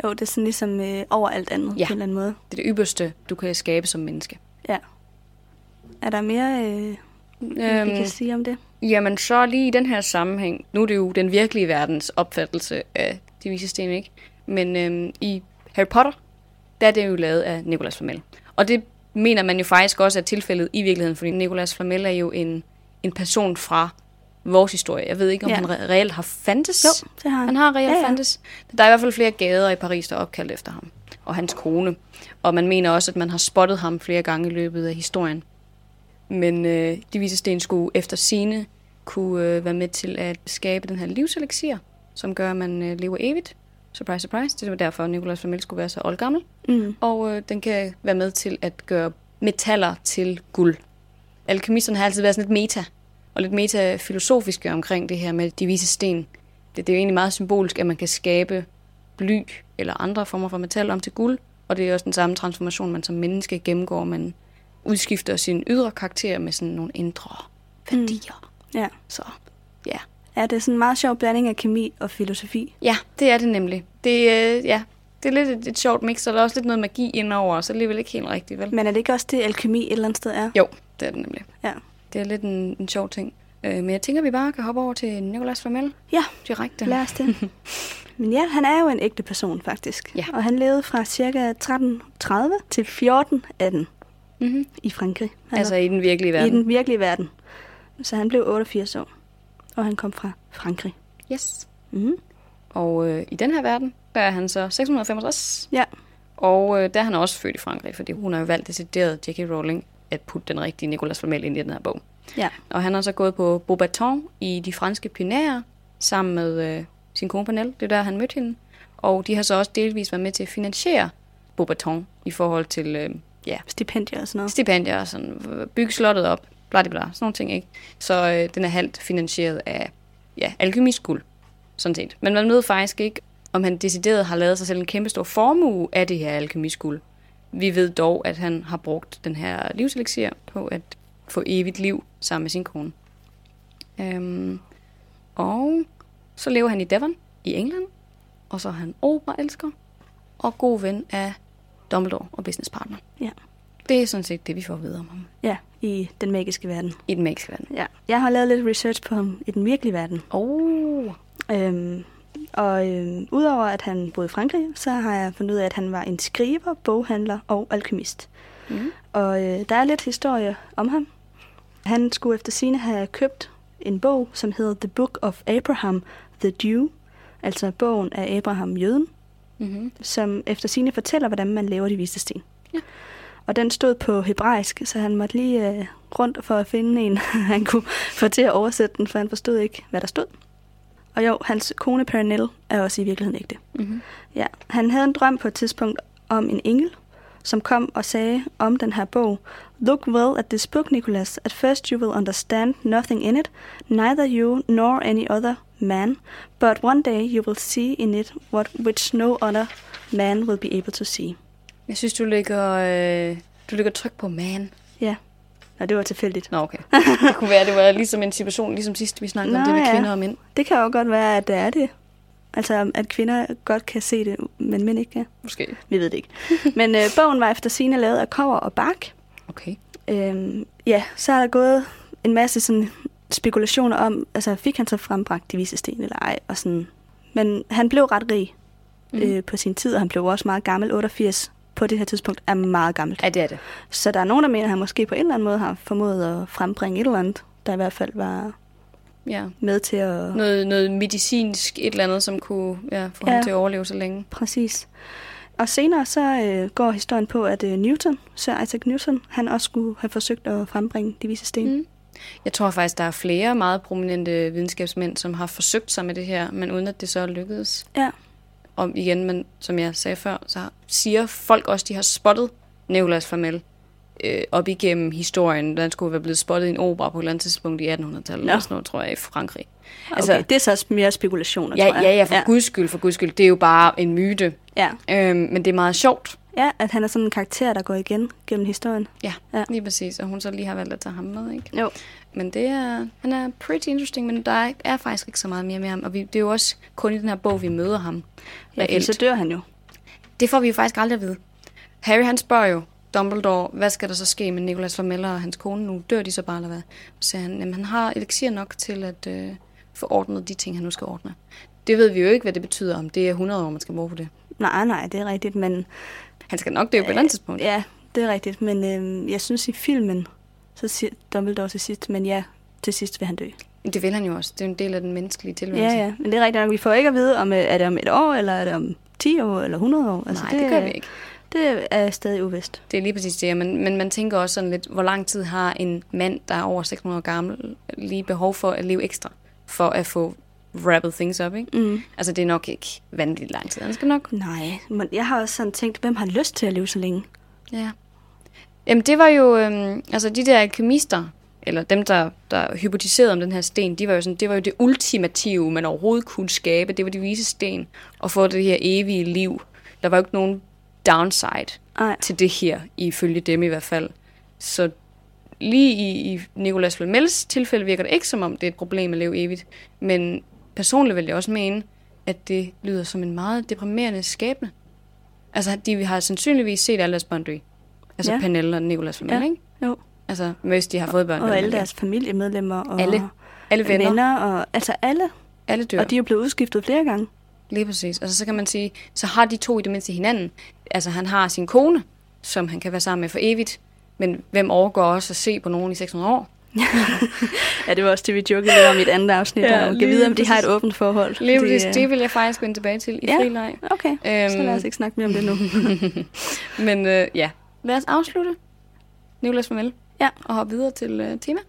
Jo, det er sådan ligesom øh, over alt andet
Ja.
på en eller anden måde.
Det er det ypperste, du kan skabe som menneske.
Ja. Er der mere, øh, vi kan sige om det?
Jamen så lige i den her sammenhæng, nu er det jo den virkelige verdens opfattelse af de vise sten, ikke? Men øhm, i Harry Potter, der er det jo lavet af Nicolas Flamel. Og det mener man jo faktisk også er tilfældet i virkeligheden, fordi Nicolas Flamel er jo en, en person fra vores historie. Jeg ved ikke, om
Ja.
han re- reelt har fandtes.
Jo, det har han.
Han har reelt
Ja,
ja, fandtes. Der er i hvert fald flere gader i Paris, der er opkaldt efter ham. Og hans kone. Og man mener også, at man har spottet ham flere gange i løbet af historien. Men øh, de vise sten skulle efter sine kunne øh, være med til at skabe den her livselixir, som gør, at man øh, lever evigt. Surprise, surprise. Det var derfor, at Nicolas Flamel skulle være så oldgammel.
Mm.
Og øh, den kan være med til at gøre metaller til guld. Alkemisterne har altid været sådan lidt meta, og lidt metafilosofiske omkring det her med de vise sten. Det, det er jo egentlig meget symbolisk, at man kan skabe bly eller andre former for metal om til guld, og det er også den samme transformation, man som menneske gennemgår. Man udskifter sin ydre karakter med sådan nogle indre værdier.
Ja.
Så ja.
ja, det er sådan en meget sjov blanding af kemi og filosofi.
Ja, det er det nemlig. Det, øh, ja, det er lidt et, et sjovt mix, og der er også lidt noget magi indover, så det er alligevel ikke helt rigtigt, vel?
Men er det ikke også det, alkemi et eller andet sted er?
Jo, det er det nemlig.
Ja.
Det er lidt en, en sjov ting. Øh, men jeg tænker, vi bare kan hoppe over til Nicolas Flamel
Ja,
direkte.
lad os det. *laughs* Men ja, han er jo en ægte person, faktisk.
Ja.
Og han levede fra ca. 1330 til 1418
Mm-hmm.
i Frankrig. Han
Altså i den virkelige
var,
verden.
I den virkelige verden. Så han blev 88 år. Og han kom fra Frankrig.
Yes.
Mm.
Og øh, i den her verden, der er han så 665.
Ja.
Og øh, der er han også født i Frankrig, fordi hun har jo valgt decideret J.K. Rowling at putte den rigtige Nicolas Flamel ind i den her bog.
Ja.
Og han har så gået på Beaubaton i de franske Pyrenæer sammen med øh, sin kone Pernille. Det er der, han mødte hende. Og de har så også delvis været med til at finansiere Beaubaton i forhold til øh, ja,
Stipendier og sådan noget.
stipendier og sådan, øh, bygge slottet op, bla bla bla, sådan nogle ting, ikke? Så øh, den er halvt finansieret af, ja, alkemistguld, sådan set. Men man ved faktisk ikke, om han decideret har lavet sig selv en kæmpe stor formue af det her alkemistguld. Vi ved dog, at han har brugt den her livselixir på at få evigt liv sammen med sin kone. Øhm, og så lever han i Devon i England, og så er han operaelsker og god ven af Dumbledore og businesspartner.
Ja.
Det er sådan set det, vi får at vide om ham
Ja, i den magiske verden.
i den magiske verden.
Ja. Jeg har lavet lidt research på ham i den virkelige verden.
Oh.
Øhm, og øhm, udover at han boede i Frankrig, så har jeg fundet ud af, at han var en skriver, boghandler og alkymist.
Mm.
Og øh, der er lidt historie om ham. Han skulle efter sine have købt en bog, som hedder The Book of Abraham the Jew, altså bogen af Abraham jøden,
Mm-hmm.
som efter sine fortæller, hvordan man laver de viste sten.
Ja.
Og den stod på hebraisk, så han måtte lige øh, rundt for at finde en, *laughs* han kunne få til at oversætte den, for han forstod ikke, hvad der stod. Og jo, hans kone Pernille er også i virkeligheden ægte.
Mm-hmm.
Ja, han havde en drøm på et tidspunkt om en engel, som kom og sagde om den her bog, Look well at this book, Nicholas. At first you will understand nothing in it, neither you nor any other man, but one day you will see in it what which no other man will be able to see.
Jeg synes, du ligger, øh, du ligger tryk på man.
Ja, Nej, det var tilfældigt.
Nå, okay. Det kunne være, det var ligesom en situation, ligesom sidst vi snakkede om
Nå,
det med
ja.
kvinder og mænd.
Det kan jo godt være, at det er det. Altså, at kvinder godt kan se det, men mænd ikke kan.
Måske.
Vi ved det ikke. *laughs* Men øh, bogen var efter sine lavet af kover og bark.
Okay.
Øhm, ja, så er der gået en masse sådan spekulationer om, altså fik han så frembragt de vise sten eller ej, og sådan. Men han blev ret rig
mm.
øh, på sin tid, og han blev også meget gammel. 88 på det her tidspunkt er meget gammelt.
Ja, det er det.
Så der er nogen, der mener, at han måske på en eller anden måde har formået at frembringe et eller andet, der i hvert fald var
Ja.
med til at...
Noget, noget medicinsk, et eller andet, som kunne ja, få ja. Ham til at overleve så længe.
Præcis. Og senere så øh, går historien på, at øh, Newton, Sir Isaac Newton, han også skulle have forsøgt at frembringe de vise sten. Mm.
Jeg tror faktisk, der er flere meget prominente videnskabsmænd, som har forsøgt sig med det her, men uden at det så lykkedes.
Ja.
Og igen, men som jeg sagde før, så siger folk også, de har spottet Nicolas Flamel øh, op igennem historien. Den skulle være blevet spottet i en opera på et eller andet tidspunkt i 1800-tallet,
Nå.
eller sådan noget, tror jeg, i Frankrig.
Altså, okay, det er så mere spekulationer,
ja,
tror jeg.
ja, ja, for ja. guds skyld, for guds skyld. Det er jo bare en myte.
Ja.
Øhm, men det er meget sjovt.
Ja, at han er sådan en karakter, der går igen gennem historien.
Ja,
Ja.
lige præcis. Og hun så lige har valgt at tage ham med, ikke?
Jo.
Men det er, han er pretty interesting, men der er, faktisk ikke så meget mere med ham. Og vi, det er jo også kun i den her bog, vi møder ham.
Ja, så dør han jo.
Det får vi jo faktisk aldrig at vide. Harry han spørger jo Dumbledore, hvad skal der så ske med Nicolas Flamel og hans kone nu? Dør de så bare, eller hvad? Så siger han, jamen han har elixir nok til at øh, få ordnet de ting, han nu skal ordne. Det ved vi jo ikke, hvad det betyder, om det er 100 år, man skal bruge på det.
Nej, nej, det er rigtigt, men...
Han skal nok dø på et eller andet tidspunkt.
Ja, det er rigtigt, men øh, jeg synes i filmen, så siger Dumbledore til sidst, men ja, til sidst vil han dø.
Det vil han jo også. Det er en del af den menneskelige
Ja,
tilværelse.
ja, men det er rigtigt nok. Vi får ikke at vide, om øh, er det om et år, eller er det om 10 år, eller 100 år.
Altså, Nej, det, det gør vi ikke.
Det er stadig uvist.
Det er lige præcis det, men, men man tænker også sådan lidt, hvor lang tid har en mand, der er over 600 år gammel, lige behov for at leve ekstra, for at få wrapped things up, ikke?
Mm.
Altså, det er nok ikke vanvittigt lang tid. Han skal nok...
Nej, men jeg har også sådan tænkt, hvem har lyst til at leve så længe?
Ja. Jamen, det var jo... Øhm, altså, de der alkemister, eller dem, der, der hypotiserede om den her sten, de var jo sådan, det var jo det ultimative, man overhovedet kunne skabe. Det var de vise sten. Og få det her evige liv. Der var jo ikke nogen downside
Nej,
til det her, ifølge dem i hvert fald. Så lige i, i Nicolas Flamels tilfælde virker det ikke som om, det er et problem at leve evigt. Men personligt vil jeg også mene, at det lyder som en meget deprimerende skæbne. Altså, de har sandsynligvis set alle deres børn dø. Altså
Ja.
Pernille og Nicolas Flamel,
Ja.
ikke?
jo.
Altså, hvis de har fået børn.
Og
vel,
alle deres familiemedlemmer og
Alle. alle venner. venner.
venner og altså alle.
Alle dør.
Og de er jo blevet udskiftet flere gange.
Lige præcis. Altså, så kan man sige, så har de to i det mindste hinanden. Altså, han har sin kone, som han kan være sammen med for evigt. Men hvem overgår også at se på nogen i 600 år? *laughs*
Ja, det var også det, vi jokede lidt om i et andet afsnit.
Ja,
Ja, og kan vide, om de har et åbent forhold.
Lige
Fordi,
præcis.
øh,
Det vil jeg faktisk vende tilbage til i
Ja.
frileg.
Okay, øhm, så lad os ikke snakke mere om det nu. *laughs*
Men øh, ja, lad os afslutte. Nicolas Flamel.
Ja.
Og hoppe videre til øh, tema.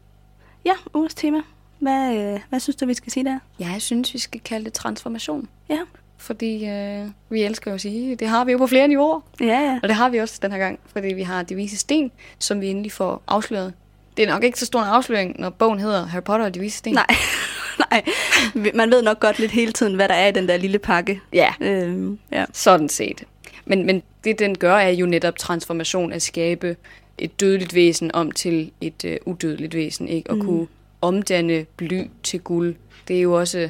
ja, ugens tema. Hvad, øh, hvad synes du, vi skal sige der?
Jeg synes, vi skal kalde det transformation.
Ja.
Fordi øh, vi elsker jo at sige, det har vi jo på flere niveauer.
Ja, ja.
Og det har vi også den her gang, fordi vi har de vise sten, som vi endelig får afsløret. Det er nok ikke så stor en afsløring, når bogen hedder Harry Potter og de vise sten.
Nej, *laughs* nej. Man ved nok godt lidt hele tiden, hvad der er i den der lille pakke.
Ja,
Øhm, ja.
sådan set. Men, men det, den gør, er jo netop transformation at skabe et dødeligt væsen om til et øh, udødeligt væsen. Ikke? Og mm. kunne omdanne bly til guld. Det er jo også,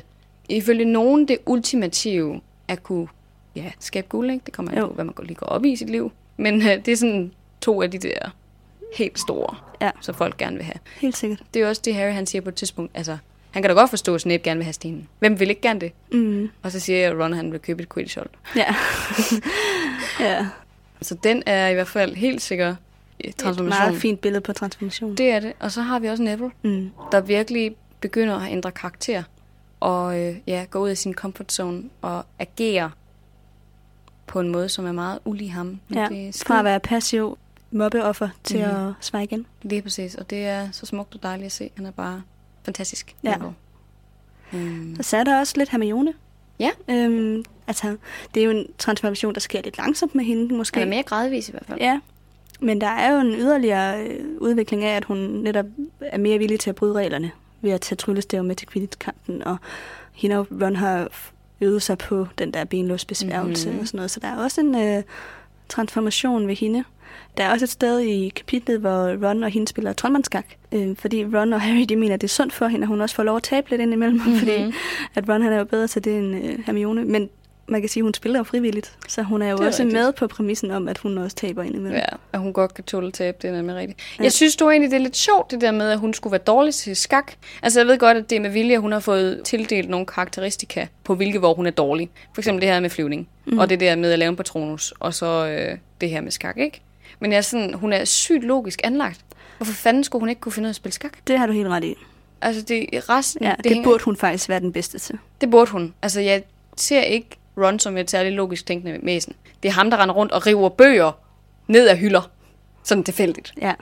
ifølge nogen, det ultimative at kunne ja, skabe guld. Ikke? Det kommer an
Jo.
på, hvad man går- lige går op i i sit liv. Men øh, det er sådan to af de der helt store,
Ja.
som folk gerne vil have.
Helt sikkert.
Det er også det, Harry han siger på et tidspunkt. Altså, han kan da godt forstå, at Snape gerne vil have stenen. Hvem vil ikke gerne det?
Mm.
Og så siger jeg, at Ron han vil købe et Quidditch-hold.
Ja. *laughs* ja.
Så den er i hvert fald helt sikker øh,
Et
transformation.
meget fint billede på transformation.
Det er det. Og så har vi også Neville,
Mm.
der virkelig begynder at ændre karakter. Og øh, ja, gå ud af sin comfort zone og agere på en måde, som er meget ulig ham. Men
Ja,
det er
Fra at være passiv mobbeoffer til
Mhm.
at svare igen.
Lige præcis. Og det er så smukt og dejligt at se. Han er bare fantastisk.
Ja.
Neville. Um,
Så er der også lidt Hermione.
Ja.
Øhm, altså, det er jo en transformation, der sker lidt langsomt med hende, måske.
han er mere gradvis i hvert fald.
Ja, men der er jo en yderligere øh, udvikling af, at hun netop er mere villig til at bryde reglerne ved at tage tryllestav med til Quidditch-kampen, og hende og Ron har øvet sig på den der benlåsbesværgelse
Mhm.
mm-hmm. og sådan noget, så der er også en øh, transformation ved hende. Der er også et sted i kapitlet, hvor Ron og hende spiller troldmandskak. Øh, fordi Ron og Harry, de mener, at det er sundt for hende, at hun også får lov at tabe lidt indimellem. Mm-hmm. *laughs* Fordi at Ron han er jo bedre til det end øh, Hermione. Men man kan sige, at hun spiller jo frivilligt. Så hun er jo
er
også
rigtigt.
med på præmissen om, at hun også taber indimellem.
Ja, at hun godt kan tåle tab, det er nemlig rigtigt.
Ja.
Jeg synes du egentlig, det er lidt sjovt, det der med, at hun skulle være dårlig til skak. Altså, jeg ved godt, at det er med vilje, at hun har fået tildelt nogle karakteristika på, hvilke hvor hun er dårlig. For eksempel det her med flyvning, mm. og det der med at lave en patronus, og så øh, det her med skak, ikke? Men jeg er sådan, hun er sygt logisk anlagt. Hvorfor fanden skulle hun ikke kunne finde ud af at spille skak?
Det har du helt ret i.
Altså, det, resten,
Ja, det, det
hænger-
burde hun faktisk være den bedste til.
det burde hun. Altså, jeg ser ikke Ron som et særligt logisk tænkende væsen. Det er ham, der render rundt og river bøger ned af hylder. Sådan tilfældigt.
Ja.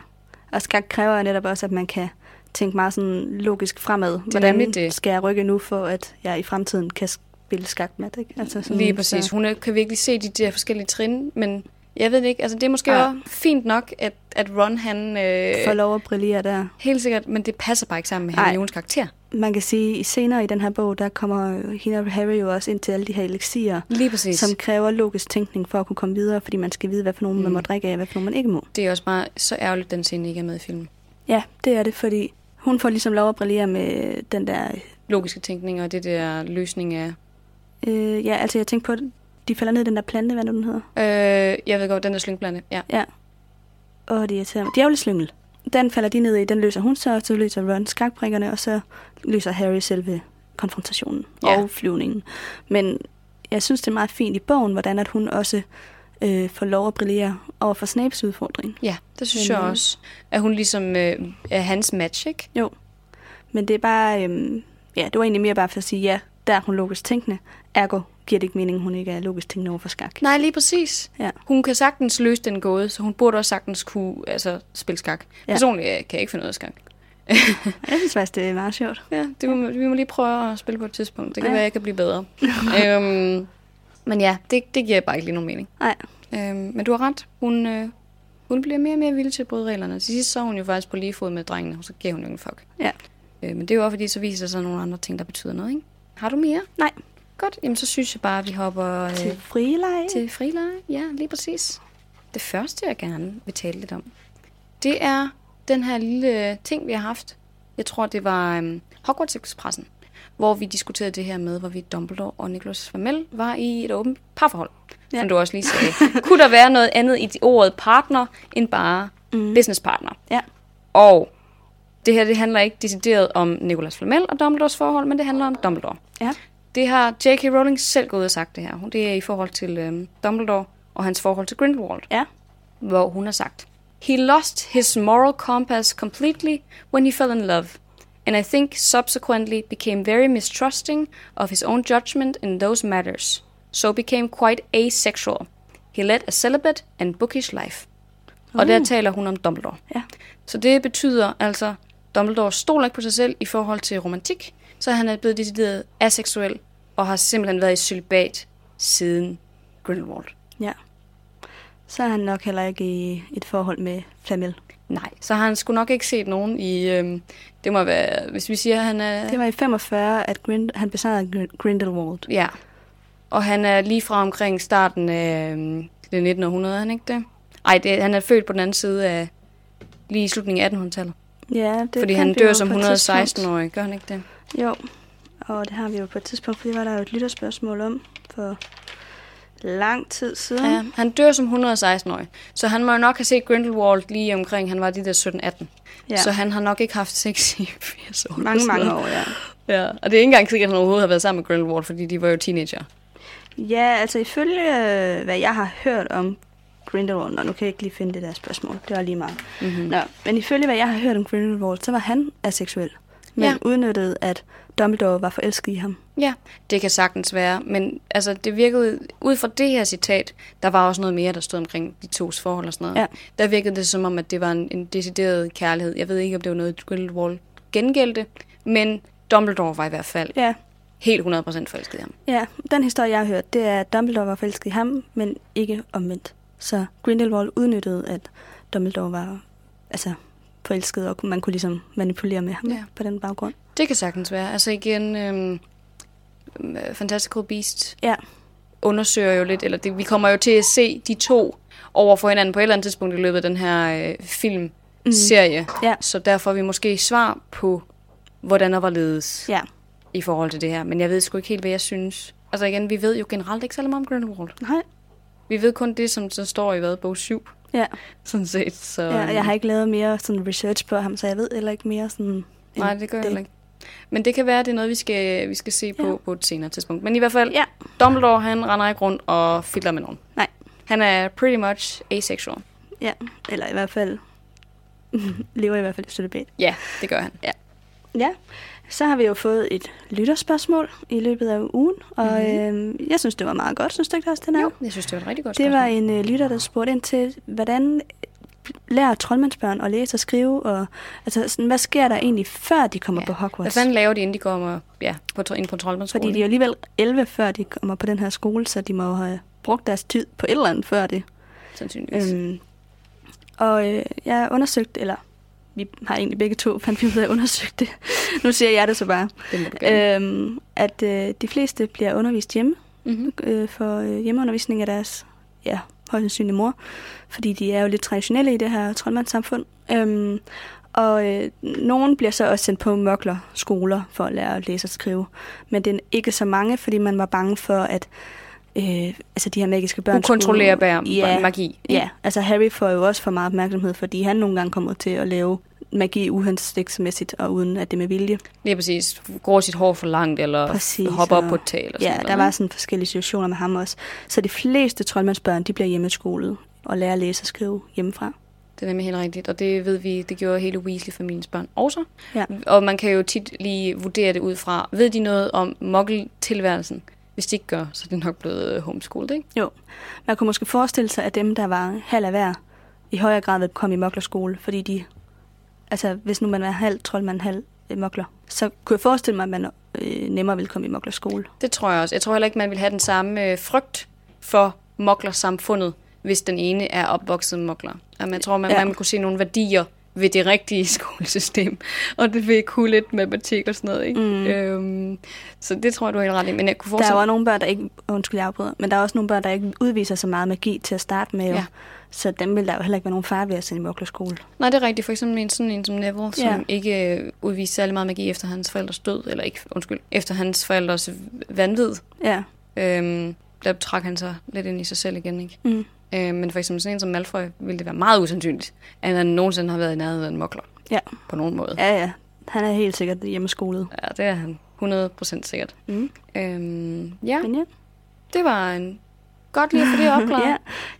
Og skak kræver netop også, at man kan tænke meget sådan logisk fremad.
er
Hvordan
det.
skal jeg rykke nu, for at jeg i fremtiden kan spille skakmat? Ikke? Altså sådan,
Lige præcis.
Så,
Hun kan virkelig se de der forskellige trin, men jeg ved ikke. Altså, det er måske ja. Også fint nok, at, at Ron han... Øh,
får lov at brillere der.
helt sikkert, men det passer bare ikke sammen med. Hermiones karakter.
Man kan sige, at senere i den her bog, der kommer hende og Harry jo også ind til alle de her elixier,
Lige præcis.
som kræver logisk tænkning for at kunne komme videre, fordi man skal vide, hvad for nogen mm. man må drikke af, og hvad for nogen man ikke må.
Det er også bare så ærgerligt, den scene ikke er med i filmen.
Ja, det er det, fordi hun får ligesom lov at brillere med den der...
Logiske tænkning og det der løsning af...
Øh, ja, altså jeg tænkte på, de falder ned i den der plante, hvad nu den hedder.
Øh, jeg ved godt, den der slyngblande. Ja.
Ja. Åh, det irriterer mig. Djævleslyngel. Den falder de ned i, den løser hun så, så løser Ron skakbrikkerne, og så løser Harry selve konfrontationen
Ja.
og flyvningen. Men jeg synes, det er meget fint i bogen, hvordan at hun også øh, får lov at brillere over for Snapes udfordring.
ja, det synes
Men,
jeg
øh,
også. At hun ligesom øh, er hans match, ikke?
Jo. Men det er bare, øhm, ja, det var egentlig mere bare for at sige, ja, der er hun logisk tænkende. Ergo giver det ikke mening, hun ikke er logisk tænkende over for skak.
Nej, lige præcis.
Ja.
Hun kan sagtens løse den gåde, så hun burde også sagtens kunne altså, spille skak. Ja. Personligt øh, kan jeg ikke finde ud af skak. *laughs*
Jeg synes faktisk, det er meget sjovt.
Ja, det må, vi må lige prøve at spille på et tidspunkt. Det kan
Ja.
være, jeg kan blive bedre. *laughs* øhm, men ja, det, det giver bare ikke lige nogen mening.
Nej,
Øhm, men du har ret. Hun, øh, hun bliver mere og mere villig til at bryde reglerne. Til sidst så er hun jo faktisk på lige fod med drengene, og så giver hun jo en fuck.
Ja.
Øh, men det er jo også fordi, så viser sig nogle andre ting, der betyder noget, ikke? Har du mere?
Nej.
Godt, jamen så synes jeg bare, at vi hopper øh,
til frileje.
til frileje. Ja, lige præcis. Det første, jeg gerne vil tale lidt om, det er den her lille ting, vi har haft. Jeg tror, det var um, Hogwarts Expressen, hvor vi diskuterede det her med, hvorvidt Dumbledore og Nicholas Flamel var i et åbent parforhold. Ja. Som du også lige sagde. *laughs* Kunne der være noget andet i de ordet partner, end bare mm. businesspartner?
Ja.
Og det her, det handler ikke decideret om Nicholas Flamel og Dumbledores forhold, men det handler om Dumbledore.
Ja.
Det har J.K. Rowling selv gået ud og sagt det her. Hun- Det er i forhold til øhm, Dumbledore og hans forhold til Grindelwald,
Ja.
hvor hun har sagt, He lost his moral compass completely when he fell in love, and I think subsequently became very mistrusting of his own judgment in those matters, so became quite asexual. He led a celibate and bookish life. Og der taler hun om Dumbledore.
Ja.
Så det betyder altså, Dumbledore stoler ikke på sig selv i forhold til romantik, så han er blevet decideret aseksuel og har simpelthen været i celibat siden Grindelwald.
Ja. Så er han nok heller ikke i et forhold med Flamel.
Nej, så har han sgu nok ikke set nogen i... Øhm, det må være, hvis vi siger, han er...
Det var i 45, at Grind- han besejrede Gr- Grindelwald.
Ja. Og han er lige fra omkring starten af øhm, det 19. århundrede, er han ikke det? Ej, det, han er født på den anden side af lige i slutningen af 1800-tallet.
Ja, det
Fordi han dør som
på et tidspunkt.
116-årig, gør han ikke det?
Jo, og det har vi jo på et tidspunkt, for det var der jo et lytterspørgsmål om for lang tid siden.
Ja, han dør som 116-årig. Så han må jo nok have set Grindelwald lige omkring, han var de der 17-18.
Ja.
Så han har nok ikke haft sex i 80 år.
mange, mange år, ja.
Ja, og det er ikke engang sikkert, at han overhovedet har været sammen med Grindelwald, fordi de var jo teenager.
Ja, altså ifølge, hvad jeg har hørt om Grindelwald, og nu kan jeg ikke lige finde det der spørgsmål, det var lige meget.
Mm-hmm.
Nå, men ifølge, hvad jeg har hørt om Grindelwald, så var han aseksuel. Men
Ja.
udnyttede, at Dumbledore var forelsket i ham.
Ja, det kan sagtens være, men altså, det virkede, ud fra det her citat, der var også noget mere, der stod omkring de tos forhold og sådan noget.
Ja.
Der virkede det som om, at det var en, en decideret kærlighed. Jeg ved ikke, om det var noget, Grindelwald gengældte, men Dumbledore var i hvert fald
Ja,
helt 100% forelsket i ham.
ja, den historie, jeg har hørt, det er, at Dumbledore var forelsket i ham, men ikke omvendt. Så Grindelwald udnyttede, at Dumbledore var altså, forelsket, og man kunne ligesom manipulere med ham
Ja.
på den baggrund.
Det kan sagtens være. Altså igen, øhm, øh, Fantastical Beast
Ja,
undersøger jo lidt, eller det, vi kommer jo til at se de to over for hinanden på et eller andet tidspunkt i løbet af den her øh, filmserie. Mm.
Ja.
Så der får vi måske svar på, hvordan og hvorledes
Ja.
i forhold til det her. Men jeg ved sgu ikke helt, hvad jeg synes. Altså igen, vi ved jo generelt ikke særlig meget om Grindelwald.
Nej.
Vi ved kun det, som så står i hvad, bog 7,
Ja.
sådan set. Så,
ja, jeg har ikke lavet mere sådan research på ham, så jeg ved heller ikke mere sådan...
Nej, det gør jeg heller ikke. Men det kan være, at det er noget, vi skal, vi skal se på
Ja.
på et senere tidspunkt. Men i hvert fald,
Ja.
Dumbledore, han render ikke rundt og fidler med nogen.
Nej.
Han er pretty much asexual.
Ja, eller i hvert fald... *laughs* lever i hvert fald i celibat.
Ja, det gør han.
Ja, så har vi jo fået et lytterspørgsmål i løbet af ugen, og mm-hmm. øh, jeg synes, det var meget godt, synes du ikke også, den er?
Jo, jeg synes, det var et rigtig godt
Det var
spørgsmål.
en øh, lytter, der spurgte ind til, hvordan lærer troldmandsbørn at læse og skrive, og altså, sådan, hvad sker der egentlig, før de kommer
Ja.
på
Hvad
Hogwarts?
fanden laver de, inden de kommer ja, på, ind på troldmandsskolen?
Fordi de er alligevel 11, før de kommer på den her skole, så de må jo have brugt deres tid på et eller andet før det.
Sandsynligvis.
Øhm, og øh, jeg har undersøgt, eller vi har egentlig begge to, fandt vi ud af at undersøge det. nu siger jeg det så bare.
det.
Øhm, at øh, de fleste bliver undervist hjemme,
Mm-hmm.
øh, for øh, hjemmeundervisning af deres, ja, højst sandsynligt mor. Fordi de er jo lidt traditionelle i det her troldmandssamfund. Øhm, og øh, nogen bliver så også sendt på mørkler-skoler for at lære at læse og skrive. Men det er ikke så mange, fordi man var bange for, at øh, altså de her magiske børn...
Ukontrollerbar
ja,
magi. ikke?
Ja, altså Harry får jo også for meget opmærksomhed, fordi han nogle gange kommer til at lave magi uhensigtsmæssigt, og uden at det er med vilje.
Lige præcis. Går sit hår for langt, eller
Præcis,
hopper op på et tag. Eller sådan
Ja,
noget,
der var
ikke?
sådan forskellige situationer med ham også. Så de fleste troldmandsbørn, de bliver hjemmeskolet og lærer at læse og skrive hjemmefra.
Det er nemlig helt rigtigt, og det ved vi, det gjorde hele Weasley-familiens børn også.
Ja.
Og man kan jo tit lige vurdere det ud fra, ved de noget om muggle-tilværelsen? Hvis de ikke gør, så er det nok blevet homeschooled, ikke?
Jo, man kunne måske forestille sig, at dem, der var halv af hver, i højere grad vil komme i moklerskole, fordi de, altså hvis nu man er halv troldmand, halv øh, mokler, så kunne jeg forestille mig, at man øh, nemmere vil komme i moklerskole.
Det tror jeg også. Jeg tror heller ikke, man vil have den samme øh, frygt for moklersamfundet, hvis den ene er opvokset mokler. Jamen, jeg tror, man,
Ja.
man kunne se nogle værdier ved det rigtige *laughs* skolesystem. Og det vil kunne lidt matematik og sådan noget, ikke?
Mm.
Øhm, så det tror jeg, du er helt ret i. Men jeg kunne
Der er også nogle børn, der ikke, undskyld jeg afbryder, men der er også nogle børn, der ikke udviser så meget magi til at starte med, jo.
Ja.
Så dem vil der jo heller ikke være nogen far ved at sende i moklerskole.
Nej, det er rigtigt. For eksempel en sådan en som Neville, som
Ja.
ikke øh, udviste særlig meget magi efter hans forældres død. Eller ikke, undskyld, efter hans forældres vanvid.
Ja.
Øhm, der trak han sig lidt ind i sig selv igen, ikke?
Mm.
Øh, men for eksempel sådan en som Malfoy, ville det være meget usandsynligt, at han nogensinde har været i nærheden af en mokler.
Ja.
På nogen måde.
Ja, ja. Han er helt sikkert hjemmeskolet.
Ja, det er han. 100% sikkert.
Mm.
Øhm, ja,
Men ja.
det var en godt lige at få det *laughs* opklaret.
ja,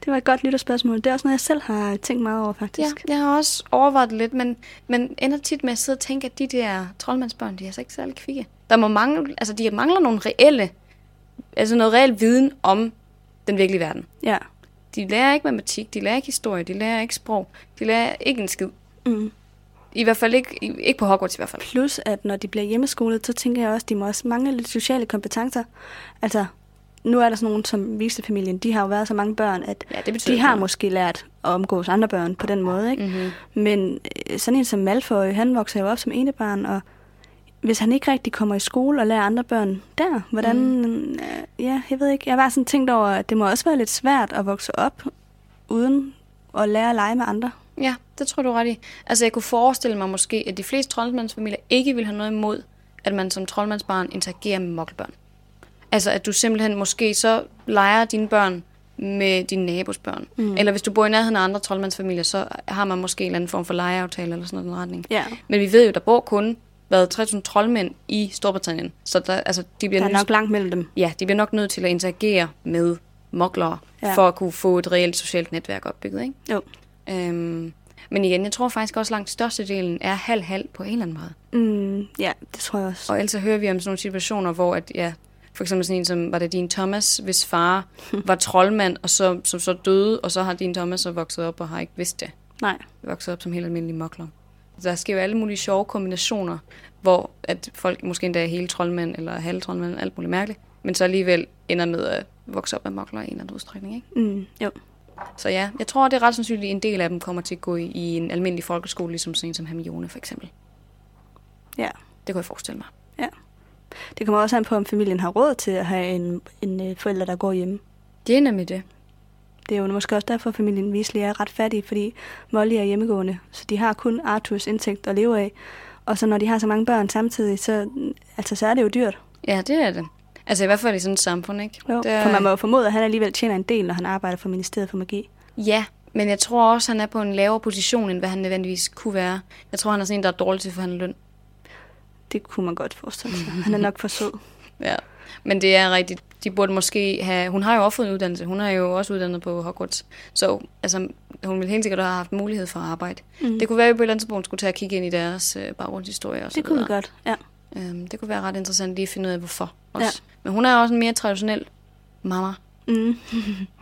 det var et godt lytterspørgsmål. Det er også noget, jeg selv har tænkt meget over,
Ja,
faktisk.
jeg har også overvejet det lidt, men, men ender tit med at sidde og tænke, at de der troldmandsbørn, de er altså ikke særlig kvikke. Der må mangle, altså de mangler nogle reelle, altså noget reel viden om den virkelige verden.
Ja.
De lærer ikke matematik, de lærer ikke historie, de lærer ikke sprog, de lærer ikke en skid.
Mm.
I hvert fald ikke, ikke på Hogwarts i hvert fald.
Plus, at når de bliver hjemmeskolet, så tænker jeg også, at de må også mangle lidt sociale kompetencer. Altså, nu er der sådan nogen som Viste-familien, de har jo været så mange børn, at
Ja, det
de har
noget.
måske lært at omgås andre børn på den måde, ikke?
Mm-hmm.
Men øh, sådan en som Malfoy, han vokser jo op som enebarn, og hvis han ikke rigtig kommer i skole og lærer andre børn der, hvordan... Mm. Øh, ja, jeg ved ikke. Jeg har bare sådan tænkt over, at det må også være lidt svært at vokse op uden at lære at lege med andre.
Ja, det tror du ret i. Altså, jeg kunne forestille mig måske, at de fleste troldmandsfamilier ikke vil have noget imod, at man som troldmandsbarn interagerer med mokkelbørn. Altså, at du simpelthen måske så leger dine børn med dine nabos børn. Mm. Eller hvis du bor i nærheden af andre troldmandsfamilier, så har man måske en eller anden form for legeaftale eller sådan noget i den retning.
Ja.
Men vi ved jo, der bor kun været 3.000 troldmænd i Storbritannien. Så der, altså, de bliver
Der er nok langt mellem dem.
ja, de bliver nok nødt til at interagere med moklere,
Ja.
for at kunne få et reelt socialt netværk opbygget, ikke?
Jo.
Øhm, men igen, jeg tror faktisk også, langt størstedelen er halv-halv på en eller anden måde.
Mm, ja, det tror jeg også.
Og ellers så hører vi om sådan nogle situationer, hvor at, ja, for eksempel sådan en som, var det din Thomas, hvis far *laughs* var troldmand, og så, som så døde, og så har din Thomas så vokset op og har ikke vidst det.
Nej.
Vokset op som helt almindelig mokler. Der sker jo alle mulige sjove kombinationer, hvor at folk måske endda er hele troldmænd, eller halv troldmænd, alt muligt mærkeligt, men så alligevel ender med at vokse op med mokler i en eller anden udstrækning, ikke?
Mm, jo.
Så ja, jeg tror, det er ret sandsynligt, at en del af dem kommer til at gå i, i en almindelig folkeskole, ligesom sådan en som Hermione for eksempel.
Ja.
Det kunne jeg forestille mig.
Det kommer også an på, om familien har råd til at have en, en øh, forælder, der går hjemme.
Det er nemlig det.
Det er jo måske også derfor, at familien Weasley er ret fattig, fordi Molly er hjemmegående, så de har kun Arthurs indtægt at leve af. Og så når de har så mange børn samtidig, så, altså, så er det jo dyrt.
Ja, det er det. Altså i hvert fald i sådan et samfund, ikke?
Jo,
det er...
for man må jo formode, at han alligevel tjener en del, når han arbejder for Ministeriet for Magi.
Ja, men jeg tror også, at han er på en lavere position, end hvad han nødvendigvis kunne være. Jeg tror, han er sådan en, der er dårlig til at forhandle løn.
Det kunne man godt forestille sig. Han er nok for sød. *laughs*
Ja, men det er rigtigt. De burde måske have... Hun har jo også fået en uddannelse. Hun er jo også uddannet på Hogwarts. Så altså, hun ville helt sikkert have haft mulighed for at arbejde. Mm. Det kunne være, at vi på et eller andet tidspunkt skulle tage og kigge ind i deres øh, baggrundshistorie. Og så
Det kunne vi godt, ja.
Øhm, det kunne være ret interessant lige at finde ud af, hvorfor også. Ja. Men hun er også en mere traditionel mamma.
Mm. *laughs*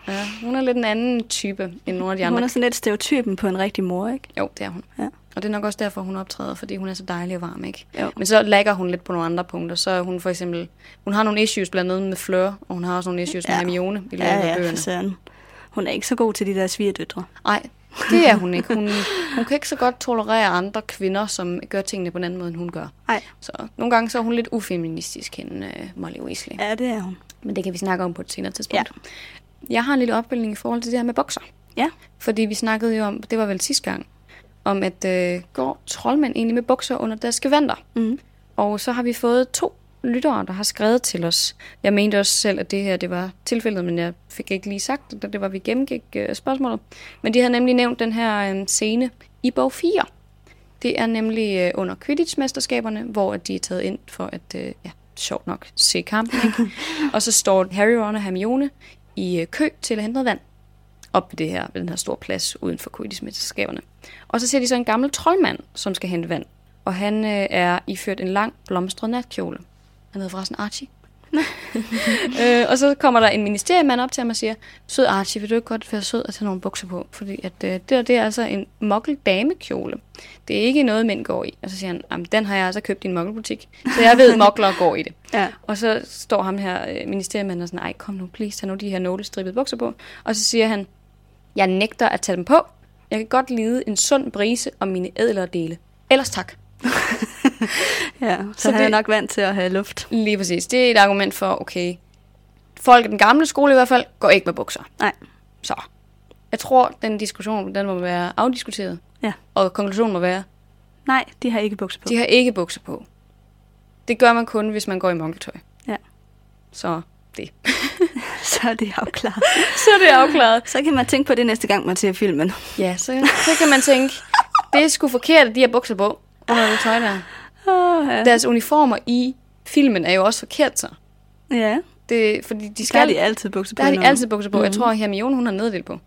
Ja, hun er lidt en anden type end nogle af de andre.
Hun er sådan lidt stereotypen på en rigtig mor, ikke?
Jo, det er hun.
Ja.
Og det er nok også derfor, hun optræder, fordi hun er så dejlig og varm, ikke?
Jo.
Men så lægger hun lidt på nogle andre punkter. Så er hun for eksempel... Hun har nogle issues blandt andet med Fleur, og hun har også nogle issues ja. Med Hermione i løbet
Ja,
af
ja,
bøgerne.
for søren. Hun er ikke så god til de der svigerdøtre.
Nej, det er hun ikke. Hun, hun kan ikke så godt tolerere andre kvinder, som gør tingene på en anden måde, end hun gør.
Nej,
Så nogle gange så er hun lidt ufeministisk, hende uh, Molly Weasley. Ja.
ja, det er hun.
Men det kan vi snakke om på et senere tidspunkt. Ja. Jeg har en lille opbildning i forhold til det her med bokser.
Ja,
Fordi vi snakkede jo om, det var vel sidste gang, om at øh, går troldmænd egentlig med bukser under deres gevanter.
mm.
Og så har vi fået to lyttere, der har skrevet til os. Jeg mente også selv, at det her det var tilfældet, men jeg fik ikke lige sagt det, da det var, vi gennemgik øh, spørgsmålet. Men de havde nemlig nævnt den her øh, scene i bog 4. Det er nemlig øh, under Quidditch-mesterskaberne, hvor at de er taget ind for at, øh, ja, sjovt nok, se kampen. Ikke? *laughs* og så står Harry, Ron og Hermione i øh, kø til at hente noget vand op ved, det her, ved den her store plads uden for Quidditch-mesterskaberne. Og så ser de så en gammel troldmand, som skal hente vand. Og han øh, er iført en lang blomstret natkjole. Han hedder forresten Archie. *laughs* øh, og så kommer der en ministeriemand op til ham og siger, Sød Archie, vil du ikke godt være sød at tage nogle bukser på? Fordi at, øh, det, der, det er altså en mokkel damekjole. Det er ikke noget, mænd går i. Og så siger han, "Jamen, den har jeg altså købt i en mokkelbutik. Så jeg ved, *laughs* mokler går i det.
ja.
Og så står ham her øh, ministeriemanden og sådan, ej kom nu, please, tag nu de her nålestribede bukser på. Og så siger han, jeg nægter at tage dem på. Jeg kan godt lide en sund brise om mine ædlere dele. Ellers tak. *laughs*
ja. Så,
Så
han
det-
er nok vant til at have luft.
Lige præcis. Det er et argument for, okay, folk i den gamle skole i hvert fald, går ikke med bukser.
Nej.
Så jeg tror, den diskussion, den må være afdiskuteret.
Ja.
Og konklusionen må være,
Nej, de har ikke bukser på.
de har ikke bukser på. Det gør man kun, hvis man går i monkeltøj.
Ja.
Så det. *laughs* *laughs*
Så er det afklaret.
Så er det afklaret.
Så kan man tænke på det næste gang, man ser filmen.
Ja, så, så kan man tænke, det er sgu forkert, at de har bukser på under det tøj der.
Oh, ja.
Deres uniformer i filmen er jo også forkert så.
ja,
Det, fordi de
der
skal,
har de altid bukser på.
der har de altid bukser på. Mm. Jeg
Mhm.
tror, at Hermione, hun har neddel på.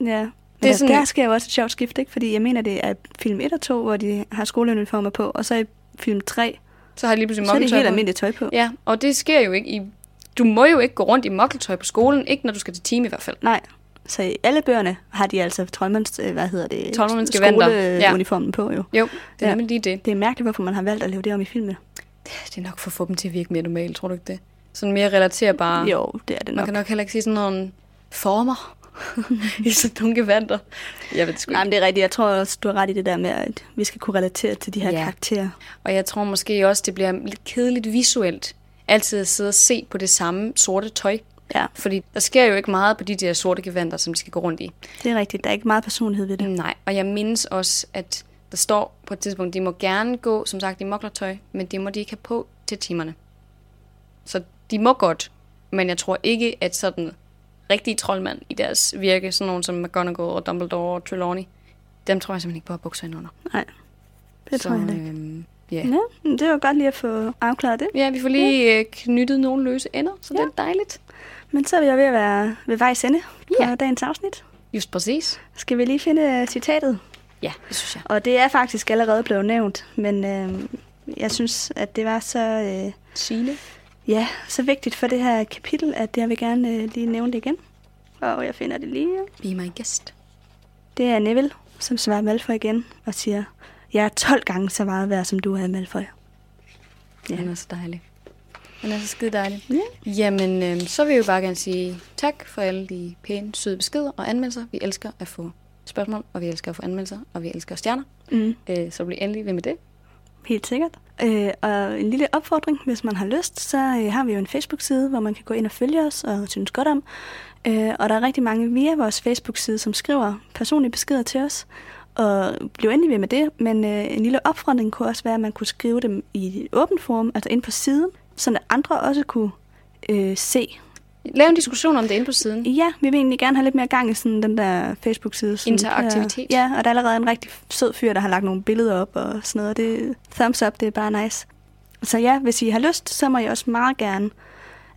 Ja.
Det er sådan-
der sker jo også et sjovt skift, ikke? Fordi jeg mener, det er film 1 og 2, hvor de har skoleuniformer på, og så i film 3,
Så har de lige pludselig
så er det helt almindeligt tøj på.
Ja, og det sker jo ikke i... Du må jo ikke gå rundt i mokkeltøj på skolen, ikke når du skal til time i hvert fald.
Nej, så i alle bøgerne har de altså troldmands, øh, hvad hedder det,
Troldmandsgevanter, ja.
skoleuniformen på jo.
Jo, det er
Ja.
nemlig lige det.
Det er mærkeligt, hvorfor man har valgt at lave det om i filmen.
Det er nok for at få dem til at virke mere normalt, tror du ikke det? Sådan mere relaterbare.
Jo, det er det
Man
nok.
kan nok heller ikke sige sådan nogle former *laughs* i sådan nogle gevanter. Jeg ved det sgu
Nej,
ikke.
men det er rigtigt. Jeg tror også, du har ret i det der med, at vi skal kunne relatere til de her
ja.
karakterer.
Og jeg tror måske også, det bliver lidt kedeligt visuelt, altid at sidde og se på det samme sorte tøj.
Ja,
Fordi der sker jo ikke meget på de der sorte gevanter, som de skal gå rundt i.
det er rigtigt. Der er ikke meget personlighed ved det.
Nej, og jeg mindes også, at der står på et tidspunkt, de må gerne gå, som sagt, i moklertøj, men det må de ikke have på til timerne. Så de må godt, men jeg tror ikke, at sådan rigtige troldmand i deres virke, sådan nogen som McGonagall og Dumbledore og Trelawney, dem tror jeg simpelthen ikke på at bukser indenunder.
Nej, det
Så,
tror jeg ikke.
øhm, ja.
Ja, det var godt lige at få afklaret det.
ja, vi får lige øh, knyttet nogle løse ender, så ja. det er dejligt.
Men så er vi ved at være ved vejs ende på
Ja.
dagens afsnit.
Just præcis.
Skal vi lige finde øh, citatet?
Ja, det synes jeg.
Og det er faktisk allerede blevet nævnt, men øh, jeg synes, at det var så, øh,
Signe.
ja, så vigtigt for det her kapitel, at jeg vil gerne øh, lige nævne det igen. Og jeg finder det lige.
Be my guest.
Det er Neville, som svarer Malfoy igen og siger, jeg er 12 gange så meget værd, som du er, Malfoy.
Ja. Han er så dejlig. Han er så skide dejlig.
Ja.
Jamen, øh, så vil jeg jo bare gerne sige tak for alle de pæne, søde beskeder og anmeldelser. Vi elsker at få spørgsmål, og vi elsker at få anmeldelser, og vi elsker stjerner.
Mm,
Øh, så bliv endelig ved med det.
helt sikkert. Øh, og en lille opfordring, hvis man har lyst, så øh, har vi jo en Facebook-side, hvor man kan gå ind og følge os og synes godt om. Øh, og der er rigtig mange via vores Facebook-side, som skriver personlige beskeder til os. Og bliv endelig ved med det, men øh, en lille opfordring kunne også være, at man kunne skrive dem i et åbent forum, altså ind på siden, så andre også kunne øh, se.
Lav en diskussion om det inde på siden.
Ja, vi vil egentlig gerne have lidt mere gang i sådan den der Facebook-side. Sådan
Interaktivitet.
Der, ja, og der er allerede en rigtig sød fyr, der har lagt nogle billeder op og sådan noget. Det, thumbs up, det er bare nice. Så ja, hvis I har lyst, så må I også meget gerne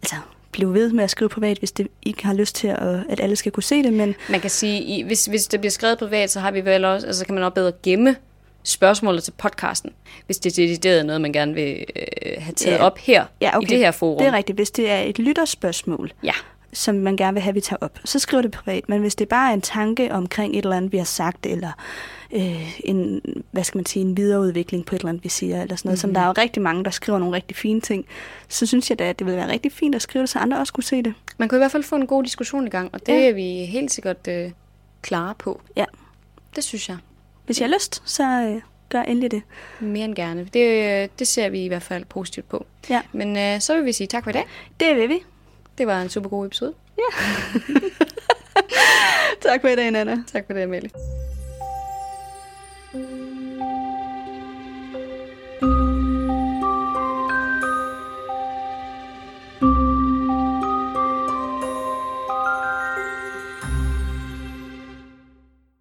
altså, blive ved med at skrive privat, hvis det ikke har lyst til, at, at alle skal kunne se det. Men
Man kan sige, hvis, hvis det bliver skrevet privat, så har vi vel også, altså kan man også bedre gemme spørgsmålet til podcasten, hvis det er decideret noget, man gerne vil øh, have taget
Ja.
op her,
ja, okay,
i det her forum.
Det er rigtigt. Hvis det er et lytterspørgsmål,
Ja,
som man gerne vil have, vi tager op, så skriv det privat. Men hvis det bare er en tanke omkring et eller andet, vi har sagt, eller øh, en, hvad skal man sige, en videreudvikling på et eller andet, vi siger, eller sådan noget, mm-hmm. som der er jo rigtig mange, der skriver nogle rigtig fine ting, så synes jeg da, at det ville være rigtig fint at skrive det, så andre også kunne se det.
man kunne i hvert fald få en god diskussion i gang, og det
Ja.
er vi helt sikkert øh, klare på.
Ja.
Det synes jeg.
Hvis jeg har lyst, så øh, gør endelig det.
Mere end gerne. Det, øh, det ser vi i hvert fald positivt på.
Ja,
Men øh, så vil vi sige tak for i dag.
det vil vi.
Det var en super god episode. *laughs*
Tak for i dag, Nana.
Tak for det, Amalie. Thank you.